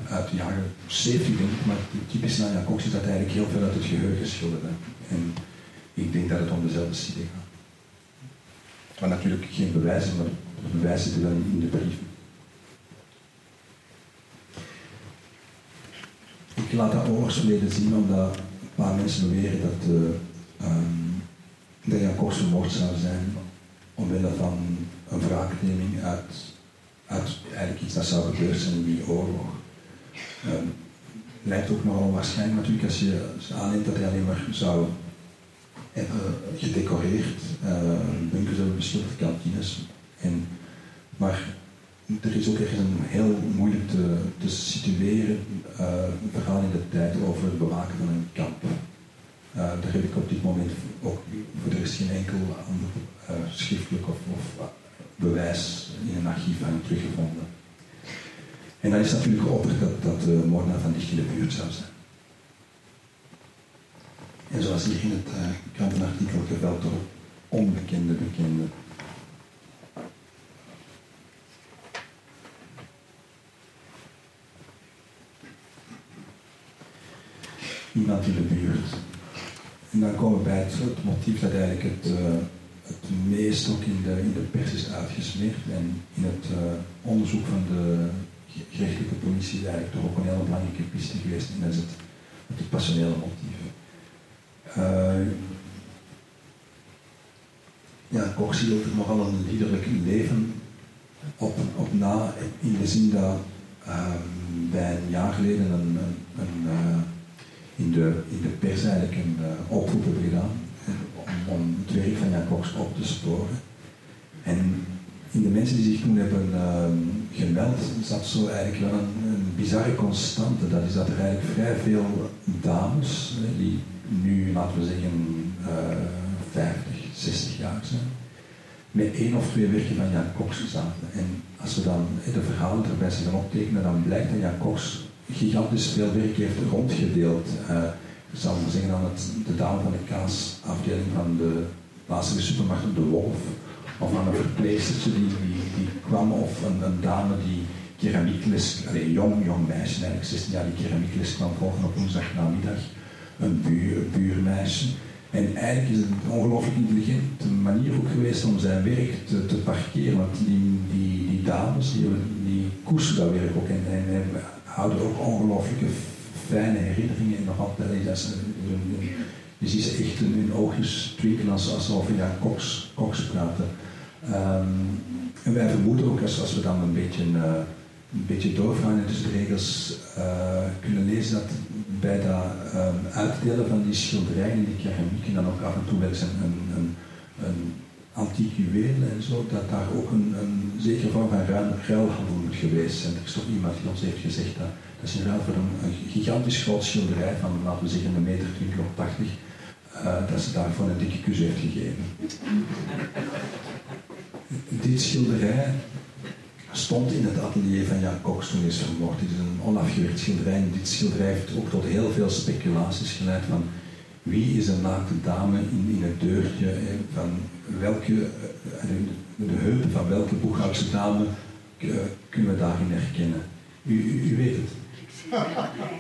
uit de jaren 70 denk maar typisch naar Cox is dat eigenlijk heel veel uit het geheugen schilderde. En ik denk dat het om dezelfde cité gaat. Maar natuurlijk geen bewijzen, maar de bewijzen zitten dan in de brief. Ik laat dat oorlogsverleden zien omdat een paar mensen beweren dat, uh, um, Cox vermoord zou zijn omwille van een wraakneming uit, uit eigenlijk iets dat zou gebeurd zijn in die oorlog. Um, lijkt ook nogal waarschijnlijk natuurlijk als je, aanneemt dat hij alleen maar zou hebben gedecoreerd, uh, bunkers hebben beschilderd, kantines. En, maar er is ook ergens een heel moeilijk te, te situeren uh, verhaal in de tijd over het bewaken van een kamp. Uh, daar heb ik op dit moment ook voor de rest geen enkel ander uh, schriftelijk of, of bewijs in een archief van teruggevonden. En dan is natuurlijk geopperd dat, dat de moordenaar van dicht in de buurt zou zijn. En zoals hier in het uh, krantenartikel geveld door onbekende bekende. Iemand in de buurt. En dan komen we bij het, motief dat eigenlijk het, uh, het meest ook in de, in de pers is uitgesmeerd. En in het uh, onderzoek van de gerechtelijke politie is eigenlijk toch ook een hele belangrijke piste geweest. En dat is het, het passionele motief. Uh, ja, Cox hield er nogal een liederlijk leven op, op na, in de zin dat uh, wij een jaar geleden een, uh, in, de, in de pers eigenlijk een oproep hebben gedaan om, om het werk van Jan Cox op te sporen. En in de mensen die zich toen hebben gemeld zat zo eigenlijk wel een, bizarre constante. Dat is dat er eigenlijk vrij veel dames die nu, laten we zeggen, uh, 50, 60 jaar zijn, met één of twee werken van Jan Cox zaten. En als we dan de verhalen erbij zijn gaan optekenen, dan blijkt dat Jan Cox gigantisch veel werk heeft rondgedeeld. Uh, ik zal zeggen aan het, de dame van de kaasafdeling van de plaatselijke supermarkt De Wolf, of aan een verpleegstertje die, die, kwam, of een, een dame die keramiekles, een jong, jong meisje, eigenlijk 16 jaar, die keramiekles kwam volgen op woensdagnamiddag een buur, buurmeisje. En eigenlijk is het een ongelooflijk intelligente manier ook geweest om zijn werk te, te parkeren. Want die, die, die dames, die, die koesteren dat werk ook en, en, en houden ook ongelooflijke fijne herinneringen. En nog altijd, dat ze, je ziet ze echt hun oogjes twinkelen als, alsof je ja, koks, koks praten. Um, en wij vermoeden ook, als, als we dan een beetje, uh, een beetje doorgaan en tussen de regels uh, kunnen lezen, dat bij dat um, uitdelen van die schilderijen, die keramieken, dan ook af en toe wel eens een, een, een, antiek juweel en zo, dat daar ook een, een zekere vorm van ruilhandel moet geweest zijn. Er is toch iemand die ons heeft gezegd dat, dat is in ruil voor een, gigantisch groot schilderij van, laten we zeggen, een meter 20 of 80, uh, dat ze daarvoor een dikke kus heeft gegeven. Dit schilderij stond in het atelier van Jan Cox toen is vermoord. Het is een onafgewerkt schilderij. En dit schilderij heeft ook tot heel veel speculaties geleid van wie is een naakte dame in, het deurtje, van welke, eh, de, de van welke Boeghoutse dame kunnen we daarin herkennen. U, u, weet het.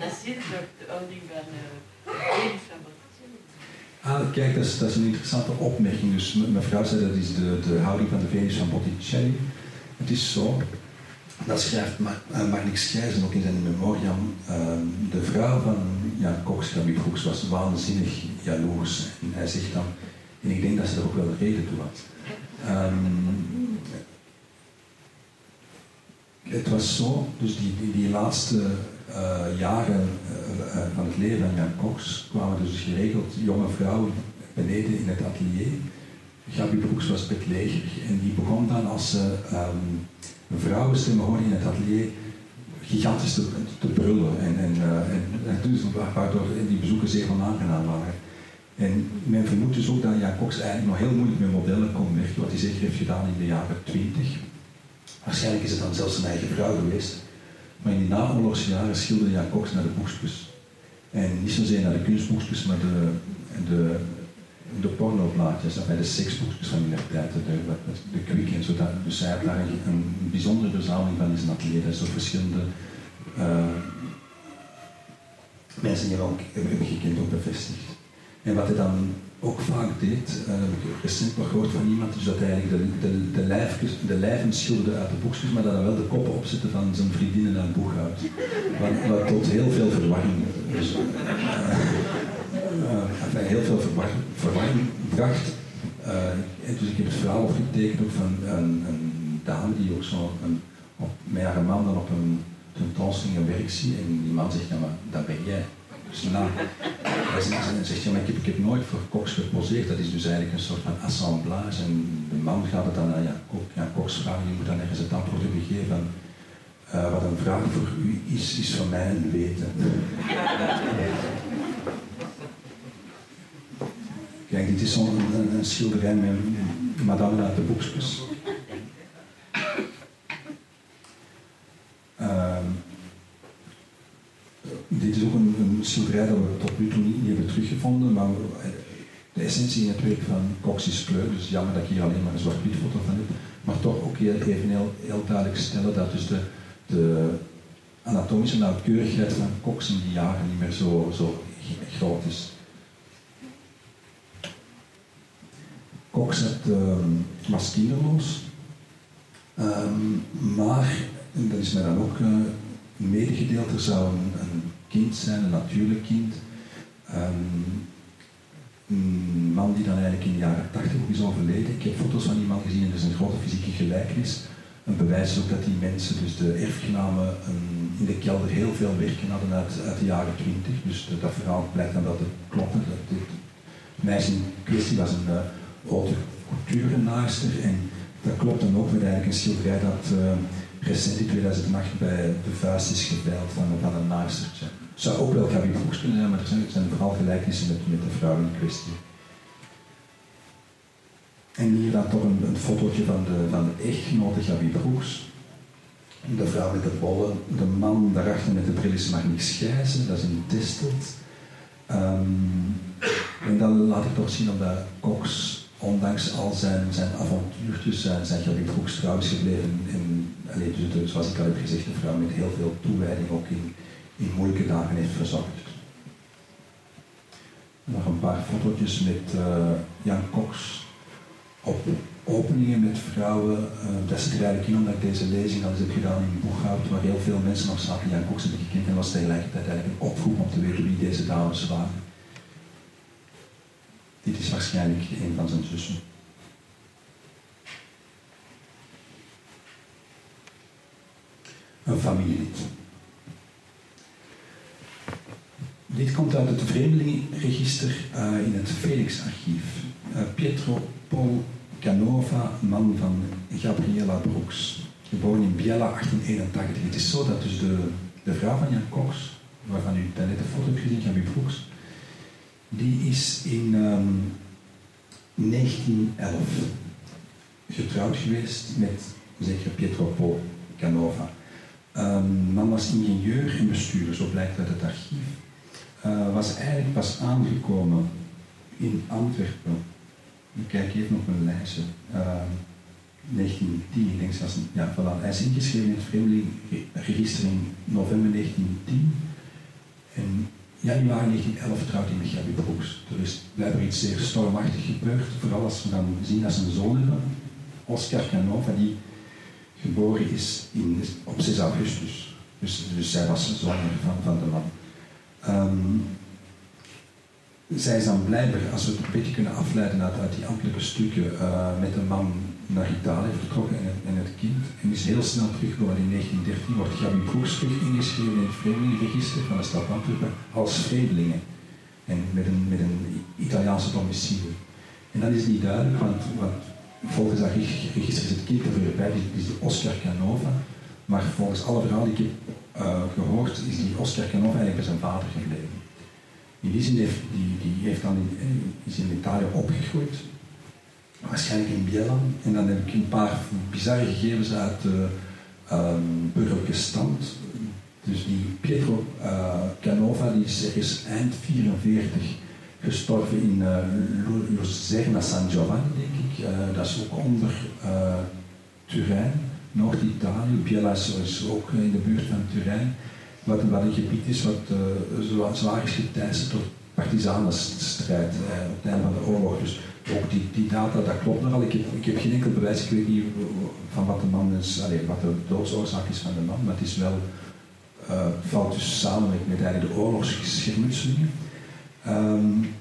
Dat zit toch de houding van van Ah, kijk, dat is, dat is een interessante opmerking. Dus mevrouw zei dat is de, de houding van de Venus van Botticelli. Het is zo, dat schrijft Marnix Schijzen ook in zijn memoriam. Ehm, de vrouw van Jan Cox, Broeks, was waanzinnig jaloers. En hij zegt dan, en ik denk dat ze er ook wel reden toe had. Um, het was zo, dus die, die, die laatste jaren uh, van het leven van Jan Cox kwamen dus geregeld jonge vrouwen beneden in het atelier. Gabi Broeks was bedlegerig en die begon dan als ze um, vrouwenstemmen in het atelier gigantisch te, te brullen en, en, en, en dus, waardoor die bezoeken zeer onaangenaam waren. En men vermoedt dus ook dat Jan Cox eigenlijk nog heel moeilijk met modellen kon werken, wat hij zeker heeft gedaan in de jaren 20. Waarschijnlijk is het dan zelfs zijn eigen vrouw geweest. Maar in die naoorlogsjaren schilderde Jan Cox naar de boekspus. En niet zozeer naar de kunstboekspus, maar de, de, de pornoplaatjes, bij de seksboekspus van die tijd, de, de zo. Dus hij had daar een, een bijzondere verzameling van in zijn atelier. Dat door verschillende uh, mensen die ook hebben gekend ook bevestigd. En wat hij dan ook vaak deed, uh, heb recent nog gehoord van iemand, is dat hij eigenlijk de, de, de, de lijven schilderde uit de boekjes, maar dat hij wel de koppen opzette van zijn vriendinnen aan het boekhoud. Wat, wat tot heel veel verwarring, dus, uh, heel veel verwarring, bracht. en dus ik heb het verhaal opgetekend ook van een, een dame die ook zo een, op, met haar man dan op een tentoonstelling een werk en die man zegt, ja maar dat ben jij. Dus nou, hij zegt, ik heb, ik heb nooit voor Cox geposeerd. Dat is dus eigenlijk een soort van assemblage. En de man gaat het dan aan ja, ja, Cox vragen, je moet dan ergens het antwoord hebben geven van uh, wat een vraag voor u is, is voor mij weten. Kijk, dit is zo'n een, een, schilderij met Madame uit de boekjes. dit is ook een, een, schilderij dat we tot nu toe niet, hebben teruggevonden, maar de essentie in het werk van Cox is kleur, dus jammer dat ik hier alleen maar een zwart-wit foto van heb, maar toch ook heel, even heel, heel duidelijk stellen dat dus de, de anatomische nauwkeurigheid van Cox in die jaren niet meer zo, zo groot is. Cox had, kinderloos, um, maar, en dat is mij dan ook uh, medegedeeld, er zou een kind zijn, een natuurlijk kind. Um, een man die dan eigenlijk in de jaren 80 ook is overleden. Ik heb foto's van die man gezien en er is een grote fysieke gelijkenis. Een bewijs ook dat die mensen, dus de erfgenamen, in de kelder heel veel werken hadden uit, de jaren 20. Dus dat verhaal blijkt dan wel te kloppen. Dat meisje in kwestie was een haute couture en dat klopt dan ook met eigenlijk een schilderij dat uh, recent in 2008 bij de vuist is geveild van, van een naaistertje. Zou ook wel Gabi Broeks kunnen zijn, maar er zijn, vooral gelijkenissen met, met de vrouw in kwestie. En hier dan toch een, een fotootje van de, van de echtgenote Gabi Broeks. De vrouw met de bollen, de man daarachter met de bril is Marnix Schijzen, dat is een Distelt. Um, en dan laat ik toch zien dat Cox, ondanks al zijn, zijn avontuurtjes, zijn, zijn Gabi Broeks trouw is gebleven. En, alleen, dus, zoals ik al heb gezegd, een vrouw met heel veel toewijding ook in, in moeilijke dagen heeft verzorgd. Nog een paar fotootjes met uh, Jan Cox op openingen met vrouwen. Uh, dat zit er eigenlijk in omdat ik deze lezing al eens heb gedaan in Boeghout, waar heel veel mensen nog zaten Jan Cox hebben gekend en was tegelijkertijd eigenlijk een oproep om te weten wie deze dames waren. Dit is waarschijnlijk een van zijn zussen. Een familielid. Dit komt uit het Vreemdelingenregister uh, in het Felix-archief. Uh, Pietro Paul Canova, man van Gabriela Broeks, geboren in Biella 1881. Het is zo dat dus de, de vrouw van Jan Cox, waarvan u net een foto hebt gezien, Gabi Broeks, die is in um, ehm, 1911 getrouwd geweest met zeker Pietro Paul Canova. Um, man was ingenieur en bestuurder, zo blijkt uit het archief uh, was eigenlijk pas aangekomen in Antwerpen. Ik kijk even op mijn lijstje. Uh, 1910, ik denk zelfs, ja, voilà. hij is ingeschreven in het vreemdelingenregister in november 1910. En januari 1911 trouwt hij met Gabi Brooks. Er is blijkbaar iets zeer stormachtig gebeurd, vooral als we dan zien dat een zoon hebben, Oscar Canova, die geboren is op 6 augustus. Dus, dus zij was zoon van, van de man. Um, zij is dan blijkbaar, als we het een beetje kunnen afleiden uit, die ambtelijke stukken, uh, met een man naar Italië vertrokken en het, kind. En is heel snel teruggekomen. In 1913 wordt Gabi Broeks terug ingeschreven in het vreemdelingenregister van de stad Antwerpen als vreemdelingen. En met een, met een Italiaanse domicilie. En dan is die duidelijk, want, want volgens dat register is het kind er weer is die Oscar Canova. Maar volgens alle verhalen die ik heb uh, gehoord, is die Oscar Canova eigenlijk bij zijn vader gebleven. In die zin heeft die, die heeft dan in, is in Italië opgegroeid, waarschijnlijk in Biella. En dan heb ik een paar bizarre gegevens uit de um, burgerlijke stand. Dus die Pietro Canova die is ergens eind 44 gestorven in uh, Lucerna San Giovanni, denk ik. Dat is ook onder Turijn, Noord-Italië. Biella is ook in de buurt van Turijn wat, een gebied is wat uh, zwaar is geteisterd door partisanenstrijd uh, op het einde van de oorlog. Dus ook die, die data, dat klopt nogal. Ik heb, ik heb geen enkel bewijs, ik weet niet van wat de man is, allez, wat de doodsoorzaak is van de man, maar het is wel, uh, valt dus samen met, eigenlijk de oorlogsschermutselingen. Um,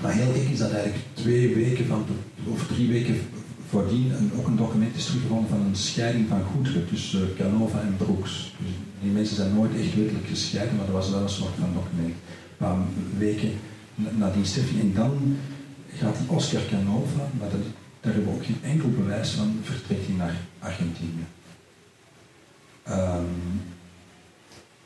maar heel gek is dat eigenlijk twee weken van, of drie weken voordien een, ook een document is teruggevonden van een scheiding van goederen tussen Canova en Brooks. Dus die mensen zijn nooit echt wettelijk gescheiden, maar er was wel een soort van document. Een paar weken na die. En dan gaat die Oscar Canova, maar dat, daar hebben we ook geen enkel bewijs van, vertrekt hij naar Argentinië. Um,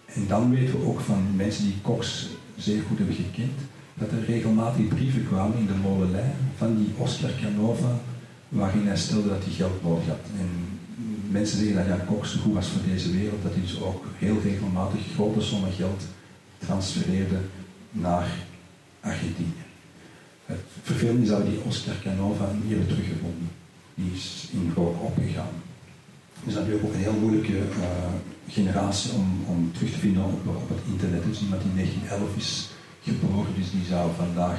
en dan weten we ook van mensen die Cox zeer goed hebben gekend, dat er regelmatig brieven kwamen in de molenlijn van die Oscar Canova, waarin hij stelde dat hij geld nodig had. En mensen zeggen dat Jan Cox goed was voor deze wereld, dat hij dus ook heel regelmatig grote sommen geld transfereerde naar Argentinië. Het vervelende is dat die Oscar Canova niet hebben teruggevonden. Die is in rook opgegaan. Dus dat is ook een heel moeilijke uh, generatie om, om terug te vinden op, op het internet. Dus iemand die in 1911 is geboren, dus die zou vandaag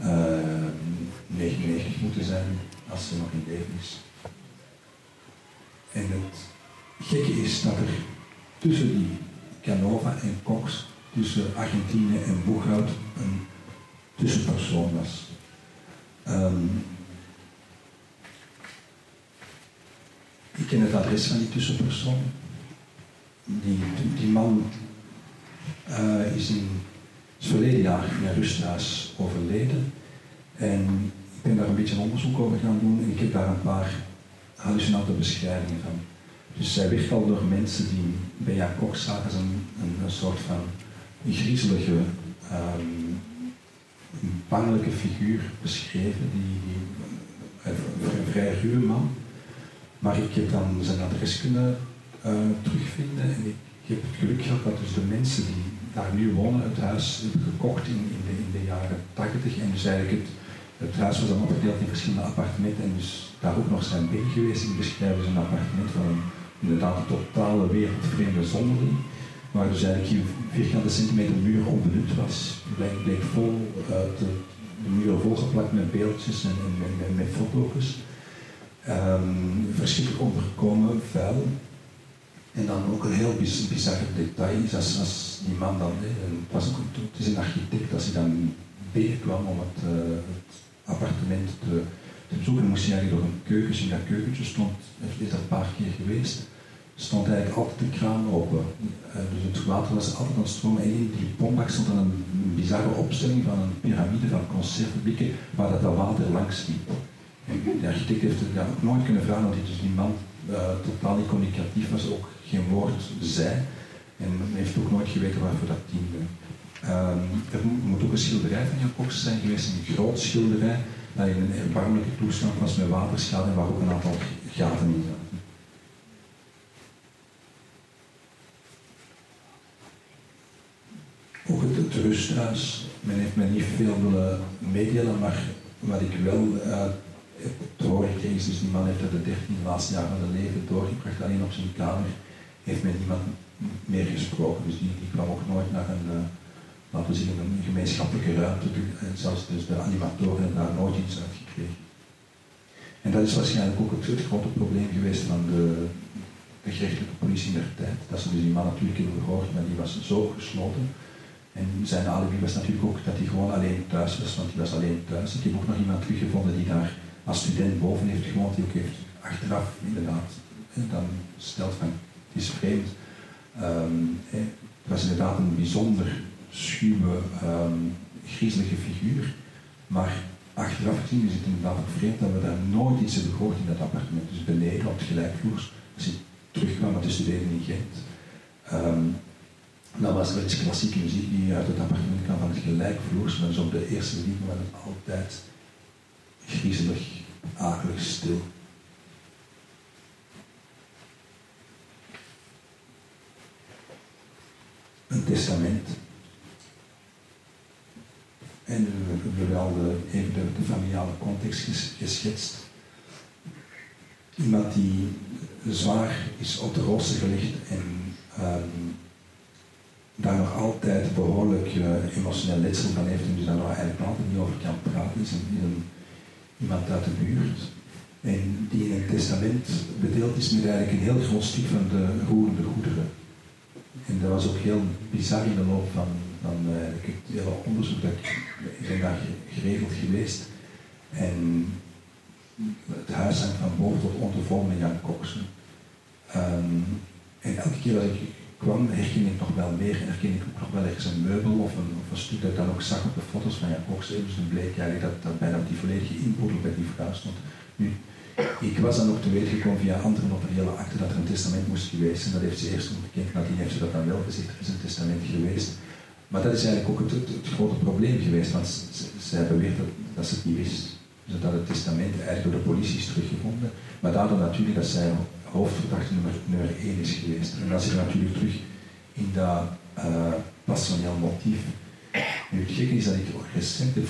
uh, eh, 99 moeten zijn als ze nog in leven is. En het gekke is dat er tussen die Canova en Cox, tussen Argentinië en Boeghout, een tussenpersoon was. Um, ik ken het adres van die tussenpersoon. Die, die man uh, is in het verleden jaar in een rusthuis overleden. En ben daar een beetje onderzoek over gaan doen en ik heb daar een paar hallucinante beschrijvingen van. Dus zij werd al door mensen die bij Jan Kok zagen als een, een, soort van griezelige, um, figuur beschreven, die, een vrij ruwe man. Maar ik heb dan zijn adres kunnen uh, terugvinden en ik, ik, heb het geluk gehad dat dus de mensen die daar nu wonen het huis hebben gekocht in, in, de, in de jaren 80 en dus eigenlijk het, het huis was dan opgedeeld in verschillende appartementen en dus daar ook nog zijn binnen geweest. Ik beschrijf dus appartement van een, inderdaad een totale wereldvreemde zonderling, waar dus eigenlijk geen vierkante centimeter muur onbenut was. Bleek, bleek vol, de, de muur volgeplakt met beeldjes en, en met, foto's. Um, verschrikkelijk ondergekomen, vuil. En dan ook een heel bizar detail is als, die man dan, het, was ook, het is een architect, als hij dan binnenkwam om het, uh, het appartement te, te bezoeken, moest je eigenlijk door een keukentje. In dat keukentje stond, is dat een paar keer geweest, stond eigenlijk altijd de kraan open. Uh, dus het water was altijd aan het stromen. En in die pompbak stond dan een, bizarre opstelling van een piramide van conserveblikken waar dat, water langs liep. En de architect heeft het ook nooit kunnen vragen, want dus die man uh, totaal niet communicatief was, ook geen woord zei. En heeft ook nooit geweten waarvoor dat diende. Um, er moet ook een schilderij van Jan Cox zijn geweest, een groot schilderij, dat in een erbarmelijke toestand was met waterschade en waar ook een aantal gaten in zaten. Ook het, het rusthuis, men heeft mij niet veel willen meedelen, maar wat ik wel uh, te horen gekregen is. Dus die man heeft er de 13 laatste jaren van zijn leven doorgebracht. Alleen op zijn kamer heeft met niemand meer gesproken. Dus die, kwam ook nooit naar een, uh, laten we zeggen, een gemeenschappelijke ruimte. Zelfs dus de animatoren hebben daar nooit iets uit gekregen. En dat is waarschijnlijk ook het, grote probleem geweest van de, de gerechtelijke politie in der tijd. Dat ze dus die man natuurlijk hebben gehoord, maar die was zo gesloten. En zijn alibi was natuurlijk ook dat hij gewoon alleen thuis was, want hij was alleen thuis. Ik heb ook nog iemand teruggevonden die daar als student boven heeft gewoond, die ook heeft achteraf inderdaad en dan stelt van het is vreemd. Um, het was inderdaad een bijzonder schuwe, um, griezelige figuur, maar achteraf gezien is het inderdaad ook vreemd dat we daar nooit iets hebben gehoord in dat appartement. Dus beneden op het gelijkvloers, als hij terugkwam met de studenten in Gent, um, dan was er eens klassieke muziek die uit het appartement kwam van het gelijkvloers, maar dus op de eerste liefde was het altijd griezelig, akelig stil. Een testament. En we hebben wel de, even de, de familiale context geschetst. Iemand die zwaar is op de rooster gelegd en um, daar nog altijd behoorlijk uh, emotioneel letsel van heeft en dus daar nog eigenlijk altijd niet over kan praten, is een, iemand uit de buurt. En die in een testament bedeeld is met eigenlijk een heel groot stuk van de roerende goederen. En dat was ook heel bizar in de loop van, van uh, het hele onderzoek dat ik, ik ben daar geregeld geweest. En het huis hangt van boven tot onder vol met Jan Koksen. Um, en elke keer dat ik kwam, herken ik nog wel meer. Herken ik ook nog wel ergens een meubel of een, of een stuk dat ik dan ook zag op de foto's van Jan Koksen. Dus dan bleek eigenlijk dat, dat bijna die volledige inboedel bij die vrouw stond. Nu, ik was dan ook te weten gekomen via andere notariële akte dat er een testament moest geweest zijn. Dat heeft ze eerst ontkend, nadien heeft ze dat dan wel gezegd, er is een testament geweest. Maar dat is eigenlijk ook het, grote probleem geweest, want zij beweert dat, dat ze het niet wist. Dat het testament eigenlijk door de politie is teruggevonden. Maar daardoor natuurlijk dat zij hoofdverdachte nummer, nummer 1 is geweest. En dat zit natuurlijk terug in dat uh, passioneel motief. Nu, het gekke is dat ik recent heb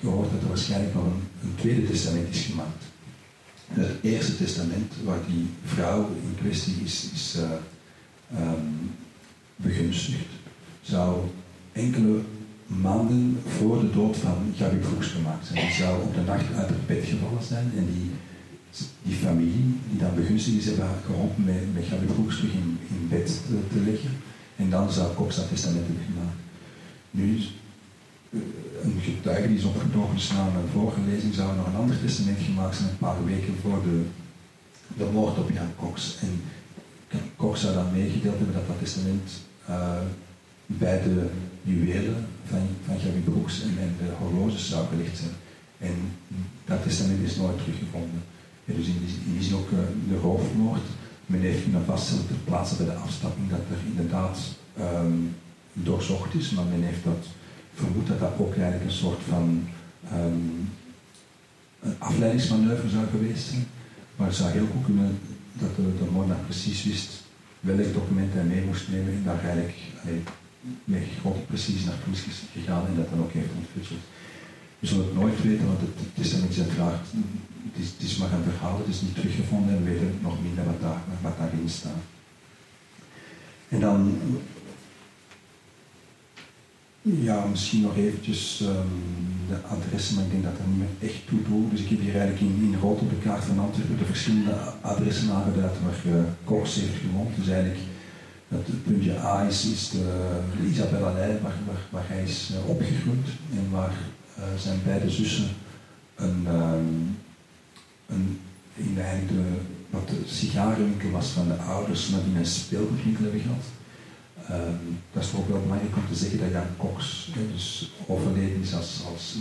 gehoord dat er waarschijnlijk nog een, een tweede testament is gemaakt. Het eerste testament, waar die vrouw in kwestie is, is uh, begunstigd, zou enkele maanden voor de dood van Gabi Broeks gemaakt zijn. Die zou op de nacht uit het bed gevallen zijn en die, die familie, die dan begunstigd is, hebben geholpen met, met Gabi Broeks terug in, in bed te, leggen. En dan zou Cox dat testament hebben gemaakt. Nu, een getuige die is opgetogen is na een vorige lezing, zou nog een ander testament gemaakt zijn, een paar weken voor de, de moord op Jan Cox. En Cox zou dan meegedeeld hebben dat dat testament uh, bij de juwelen van, van Broeks en, en de horloges zou gelegd zijn. En dat testament is nooit teruggevonden. Ja, dus in die, die zin ook uh, de roofmoord. Men heeft kunnen vaststellen ter plaatse bij de afstapping dat er inderdaad um, doorzocht is, maar men heeft dat vermoed dat dat ook eigenlijk een soort van um, afleidingsmanoeuvre zou geweest zijn. Maar het zou heel goed kunnen dat de, de moordenaar precies wist welk document hij mee moest nemen en daar eigenlijk met grote precisie naar toe is gegaan en dat dan ook heeft ontfutseld. We zullen het nooit weten, want het, het is uiteraard, het is, het is maar een verhaal, het is niet teruggevonden en we weten nog minder wat, daar, wat daarin staat. En dan ja, misschien nog eventjes um, de adressen, maar ik denk dat dat niet meer echt toe doet. Dus ik heb hier eigenlijk in, in rood op de kaart van Antwerpen de verschillende adressen aangeduid waar uh, Kors heeft gewoond. Dus eigenlijk het puntje A is, is de, de Isabella Leij, waar, hij is uh, opgegroeid en waar uh, zijn beide zussen een, um, een, in de, wat de sigarenwinkel was van de ouders, maar die een speelgoedwinkel hebben gehad. Um, dat is ook wel belangrijk om te zeggen dat Jan Cox dus overleden is als, als.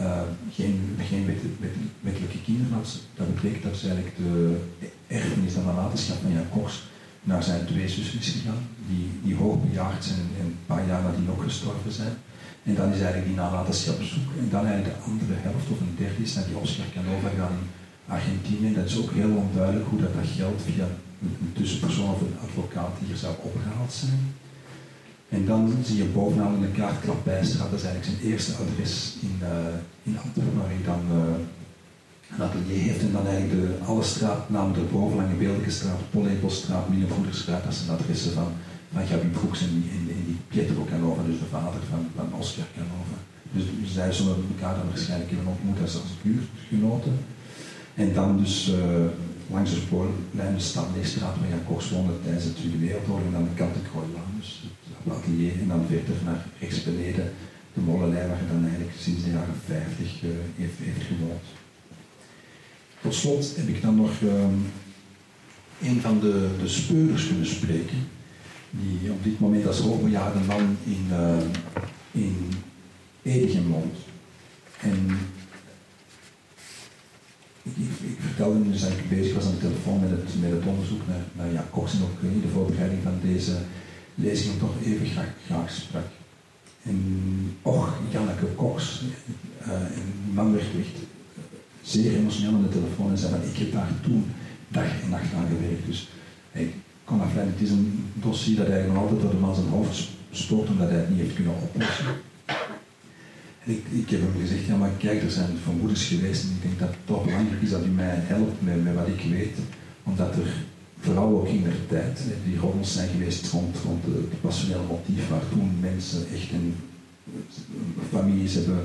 Uh, geen, geen wet, wet, wettelijke kinderen had. Dat betekent dat ze eigenlijk de erfenis en nalatenschap van Jan Cox naar zijn twee zussen is gegaan, die, die hoogbejaard zijn en een paar jaar nadien ook gestorven zijn. En dan is eigenlijk die nalatenschap zoek. En dan eigenlijk de andere helft of een derde is naar die Oscar Canova gaan in Argentinië. Dat is ook heel onduidelijk hoe dat, dat geld via een tussenpersoon of een advocaat hier zou opgehaald zijn. En dan zie je bovenaan in de kaart Klapbijstraat, dat is eigenlijk zijn eerste adres in, uh, in Antwerpen, waar hij dan uh, een atelier heeft en dan eigenlijk de, alle straatnamen erboven, Lange Beeldelijke straat, Pollepelstraat, Minnevoederstraat, dat zijn adressen van, van Gabi Broeks en die, en, Pietro Canova, dus de vader van, van Oscar Canova. Dus, zij zullen elkaar dan waarschijnlijk hebben ontmoet als, buurtgenoten. En dan dus uh, langs de spoorlijn de Stadleestraat, waar Jan Koks woonde tijdens de Tweede Wereldoorlog, en dan de kant de Kroilaan, dus het atelier, en dan verder naar rechts beneden de molenlijn, waar je dan eigenlijk sinds de jaren 50 uh, heeft, heeft gewoond. Tot slot heb ik dan nog um, een van de, de speurders kunnen spreken, die op dit moment als hoogbejaarde man in, uh, in woont. En ik, vertelde hem dus dat ik bezig was aan de telefoon met het, onderzoek naar, naar Jan Cox en ook de voorbereiding van deze lezing toch even graag, graag sprak. En och, Janneke Cox, uh, een man werd echt zeer emotioneel aan de telefoon en zei ik heb daar toen dag en nacht aan gewerkt. Dus ik kon afleiden, het is een dossier dat eigenlijk nog altijd door de man zijn hoofd spoort omdat hij het niet heeft kunnen oplossen. En ik, ik heb hem gezegd, ja maar kijk, er zijn vermoedens geweest en ik denk dat het toch belangrijk is dat u mij helpt met, met wat ik weet. Omdat er vooral ook in de tijd die roddels zijn geweest rond, rond het passionele motief waar toen mensen echt een, families hebben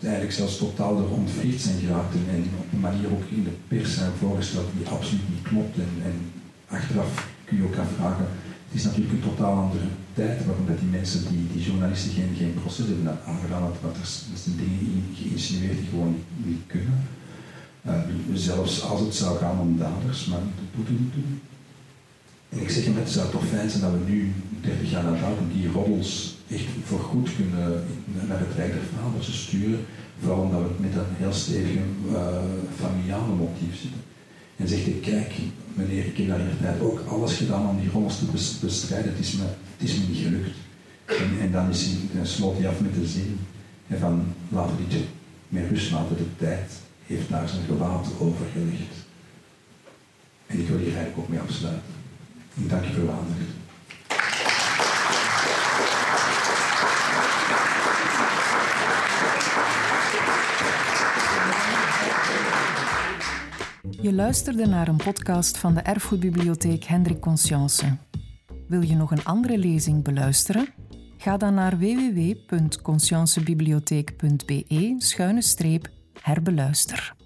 eigenlijk zelfs totaal er ontvliegd zijn geraakt en, op een manier ook in de pers zijn voorgesteld die absoluut niet klopt. En, en achteraf kun je ook afvragen, het is natuurlijk een totaal andere tijd waarom dat die mensen, die, die journalisten geen, geen proces hebben aangedaan, dat er, zijn dingen geïnsinueerd die gewoon niet, kunnen. Uh, zelfs als het zou gaan om daders, maar dat doet het niet. En ik zeg hem, het zou toch fijn zijn dat we nu, 30 jaar datum, die roddels echt voor goed kunnen naar het Rijk der Vaders sturen. Vooral omdat we met een heel stevig uh, familiale motief zitten. En zegt hij, kijk meneer, ik heb daar in tijd ook alles gedaan om die roddels te bestrijden. Het is me, het is me niet gelukt. En, en dan, is hij, dan sloot hij af met de zin van laten we dit met rust laten. De tijd heeft daar zijn gewaad over gelegd. En ik wil hier eigenlijk ook mee afsluiten. Ik dank je voor uw aandacht. Je luisterde naar een podcast van de Erfgoedbibliotheek Hendrik Conscience. Wil je nog een andere lezing beluisteren? Ga dan naar www.consciencebibliotheek.be-herbeluister.